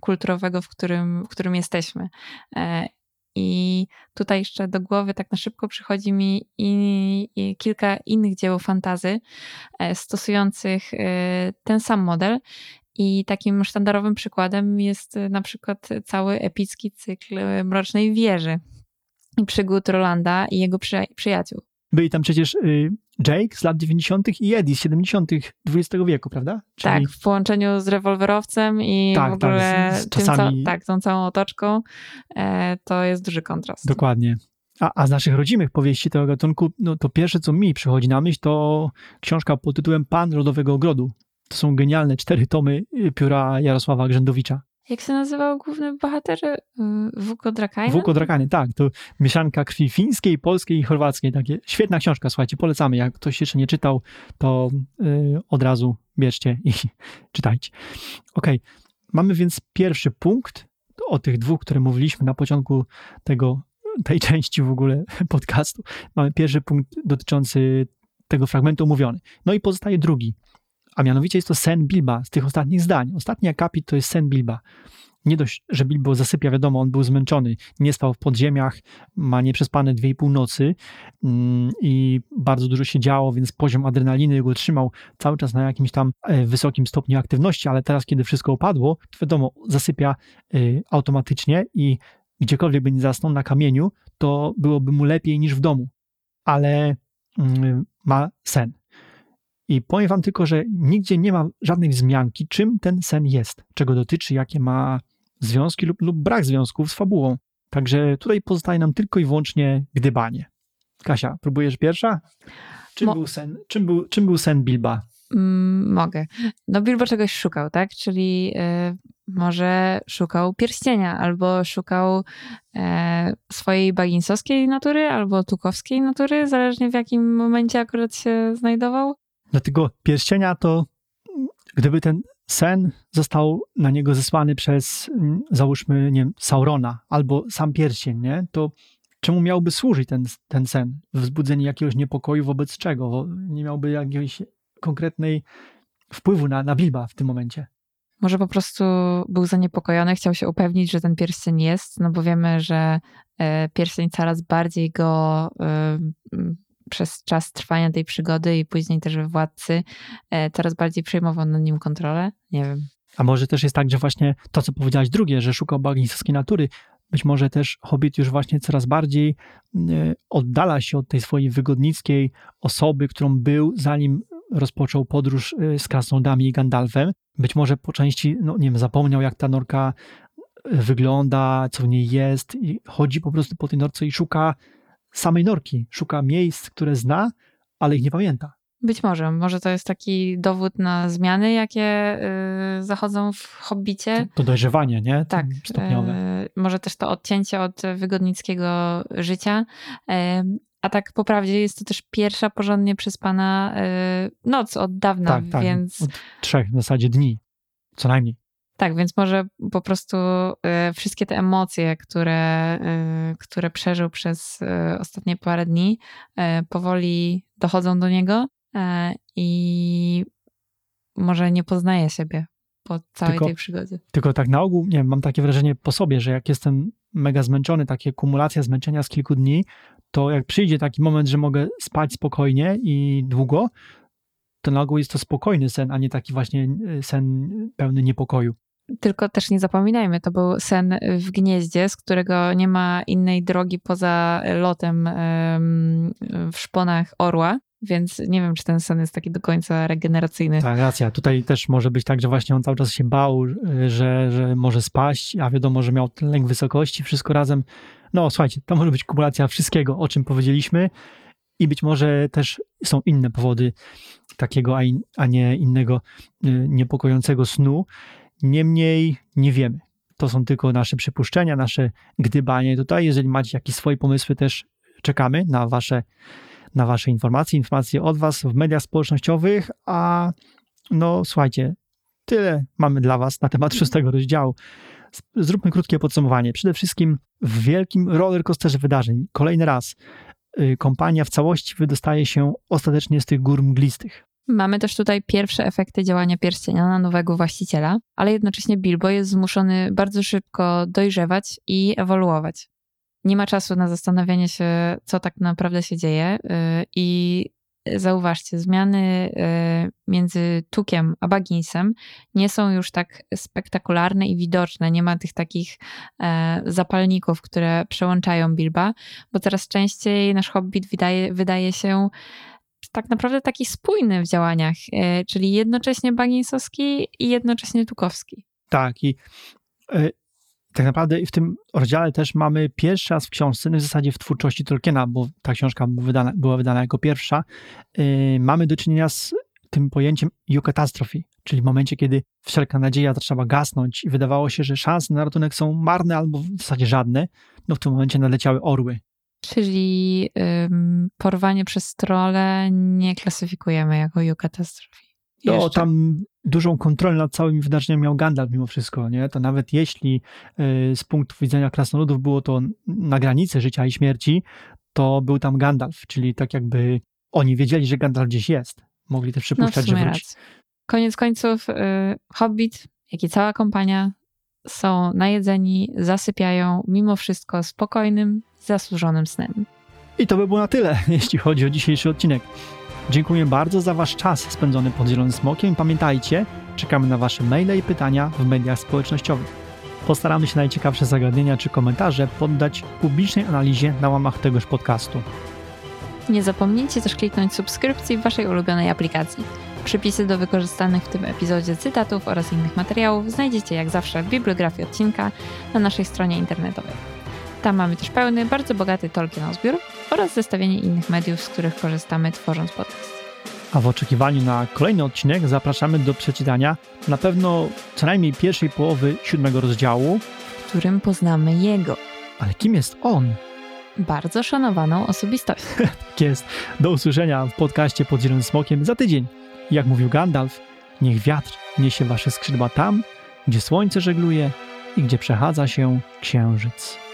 kulturowego, w którym, w którym jesteśmy. E, I tutaj jeszcze do głowy tak na szybko przychodzi mi i, i kilka innych dzieł fantazy e, stosujących e, ten sam model. I takim sztandarowym przykładem jest na przykład cały epicki cykl Mrocznej Wieży i przygód Rolanda i jego przyjaciół. Byli tam przecież y, Jake z lat 90. i Eddie z 70. XX wieku, prawda? Czyli... Tak, w połączeniu z rewolwerowcem i tak, w ogóle tak, z, z czasami... tak, tą całą otoczką, e, to jest duży kontrast. Dokładnie. A, a z naszych rodzimych powieści tego gatunku, no to pierwsze, co mi przychodzi na myśl, to książka pod tytułem Pan Rodowego Ogrodu. To są genialne cztery tomy y, pióra Jarosława Grzędowicza. Jak się nazywał główny bohater? Wuko Drakainen? Wuko Drakainen, tak. To mieszanka krwi fińskiej, polskiej i chorwackiej. Takie świetna książka, słuchajcie, polecamy. Jak ktoś jeszcze nie czytał, to yy, od razu bierzcie i czytajcie. Ok, mamy więc pierwszy punkt o tych dwóch, które mówiliśmy na początku tego, tej części w ogóle podcastu. Mamy pierwszy punkt dotyczący tego fragmentu omówiony. No i pozostaje drugi a mianowicie jest to sen Bilba z tych ostatnich zdań. Ostatni akapit to jest sen Bilba. nie dość, że Bilbo zasypia, wiadomo, on był zmęczony, nie spał w podziemiach, ma nieprzespane dwie i pół nocy mm, i bardzo dużo się działo, więc poziom adrenaliny go trzymał cały czas na jakimś tam e, wysokim stopniu aktywności, ale teraz, kiedy wszystko opadło, wiadomo, zasypia y, automatycznie i gdziekolwiek by nie zasnął na kamieniu, to byłoby mu lepiej niż w domu. Ale mm, ma sen. I powiem wam tylko, że nigdzie nie ma żadnej wzmianki, czym ten sen jest, czego dotyczy, jakie ma związki lub, lub brak związków z fabułą. Także tutaj pozostaje nam tylko i wyłącznie gdybanie. Kasia, próbujesz pierwsza? Czym, Mo- był, sen, czym, był, czym był sen Bilba? Mm, mogę. No Bilbo czegoś szukał, tak? Czyli y, może szukał pierścienia, albo szukał e, swojej baginsowskiej natury, albo tukowskiej natury, zależnie w jakim momencie akurat się znajdował. Do tego pierścienia to gdyby ten sen został na niego zesłany przez, mm, załóżmy, nie wiem, Saurona albo sam pierścień, nie? To czemu miałby służyć ten, ten sen? Wzbudzenie jakiegoś niepokoju wobec czego? Nie miałby jakiegoś konkretnej wpływu na, na Bilba w tym momencie. Może po prostu był zaniepokojony, chciał się upewnić, że ten pierścień jest, no bo wiemy, że e, pierścień coraz bardziej go e, przez czas trwania tej przygody i później też we Władcy e, coraz bardziej przejmował nad nim kontrolę. Nie wiem. A może też jest tak, że właśnie to, co powiedziałaś drugie, że szukał bagińskiej natury, być może też Hobbit już właśnie coraz bardziej e, oddala się od tej swojej wygodnickiej osoby, którą był, zanim rozpoczął podróż e, z Krasnodami i Gandalfem. Być może po części, no nie wiem, zapomniał, jak ta norka wygląda, co w niej jest i chodzi po prostu po tej norce i szuka samej norki, szuka miejsc, które zna, ale ich nie pamięta. Być może. Może to jest taki dowód na zmiany, jakie y, zachodzą w Hobbicie. To dojrzewanie, nie? Tak. Stopniowe. e, może też to odcięcie od wygodnickiego życia. E, a tak po prawdzie jest to też pierwsza porządnie przespana e, noc od dawna, tak, tak. więc Od trzech w zasadzie dni, co najmniej. Tak, więc może po prostu e, wszystkie te emocje, które, e, które przeżył przez e, ostatnie parę dni, powoli dochodzą do niego i może nie poznaje siebie po całej Tylko- tej przygodzie. Tylko tak na ogół, nie wiem, mam takie wrażenie po sobie, że jak jestem mega zmęczony, takie kumulacja zmęczenia z kilku dni, to jak przyjdzie taki moment, że mogę spać spokojnie i długo, to na ogół jest to spokojny sen, a nie taki właśnie y, sen pełny niepokoju. Tylko też nie zapominajmy, to był sen w gnieździe, z którego nie ma innej drogi poza lotem em, w szponach orła, więc nie wiem, czy ten sen jest taki do końca regeneracyjny. Tak, racja. Tutaj też może być tak, że właśnie on cały czas się bał, y, że, że może spaść, a wiadomo, że miał lęk wysokości, wszystko razem. No słuchajcie, to może być kumulacja wszystkiego, o czym powiedzieliśmy i być może też są inne powody takiego, a, in, a nie innego y, niepokojącego snu. Niemniej nie wiemy. To są tylko nasze przypuszczenia, nasze gdybanie tutaj. Jeżeli macie jakieś swoje pomysły, też czekamy na wasze, na wasze informacje, informacje od was w mediach społecznościowych, a no słuchajcie, tyle mamy dla was na temat szóstego rozdziału. Zróbmy krótkie podsumowanie. Przede wszystkim w wielkim rollercoasterze wydarzeń, kolejny raz, y, kompania w całości wydostaje się ostatecznie z tych gór mglistych. Mamy też tutaj pierwsze efekty działania pierścienia na nowego właściciela, ale jednocześnie Bilbo jest zmuszony bardzo szybko dojrzewać i ewoluować. Nie ma czasu na zastanawianie się, co tak naprawdę się dzieje yy, i zauważcie, zmiany yy, między Tukiem a Bagginsem nie są już tak spektakularne i widoczne. Nie ma tych takich e, zapalników, które przełączają Bilba, bo coraz częściej nasz hobbit wydaje, wydaje się tak naprawdę taki spójny w działaniach, e, czyli jednocześnie Bagginsowski i jednocześnie Tukowski. Tak, i y, tak naprawdę w tym rozdziale też mamy pierwszy raz w książce, no w zasadzie w twórczości Tolkiena, bo ta książka była wydana, była wydana jako pierwsza, y, mamy do czynienia z tym pojęciem katastrofy, czyli w momencie, kiedy wszelka nadzieja zaczęła gasnąć i wydawało się, że szanse na ratunek są marne albo w zasadzie żadne, no w tym momencie naleciały orły. Czyli ym, porwanie przez trole nie klasyfikujemy jako katastrofy. No, tam dużą kontrolę nad całymi wydarzeniami miał Gandalf mimo wszystko, nie? To nawet jeśli y, z punktu widzenia krasnoludów było to na granicy życia i śmierci, to był tam Gandalf, czyli tak jakby oni wiedzieli, że Gandalf gdzieś jest. Mogli też No przypuszczać, sumie że wróci. Koniec końców y, Hobbit, jak i cała kompania są najedzeni, zasypiają mimo wszystko spokojnym, zasłużonym snem. I to by było na tyle, jeśli chodzi o dzisiejszy odcinek. Dziękuję bardzo za Wasz czas spędzony pod Zielonym Smokiem. Pamiętajcie, czekamy na Wasze maile i pytania w mediach społecznościowych. Postaramy się najciekawsze zagadnienia czy komentarze poddać publicznej analizie na łamach tegoż podcastu. Nie zapomnijcie też kliknąć subskrypcji w Waszej ulubionej aplikacji. Przypisy do wykorzystanych w tym epizodzie cytatów oraz innych materiałów znajdziecie jak zawsze w bibliografii odcinka na naszej stronie internetowej. Tam mamy też pełny, bardzo bogaty Tolkien zbiór oraz zestawienie innych mediów, z których korzystamy tworząc podcast. A w oczekiwaniu na kolejny odcinek zapraszamy do przeczytania na pewno co najmniej pierwszej połowy siódmego rozdziału. w którym poznamy jego Ale kim jest on? bardzo szanowaną osobistość. Tak jest. Do usłyszenia w podcaście pod Zielonym Smokiem za tydzień. Jak mówił Gandalf, niech wiatr niesie wasze skrzydła tam, gdzie słońce żegluje i gdzie przechadza się księżyc.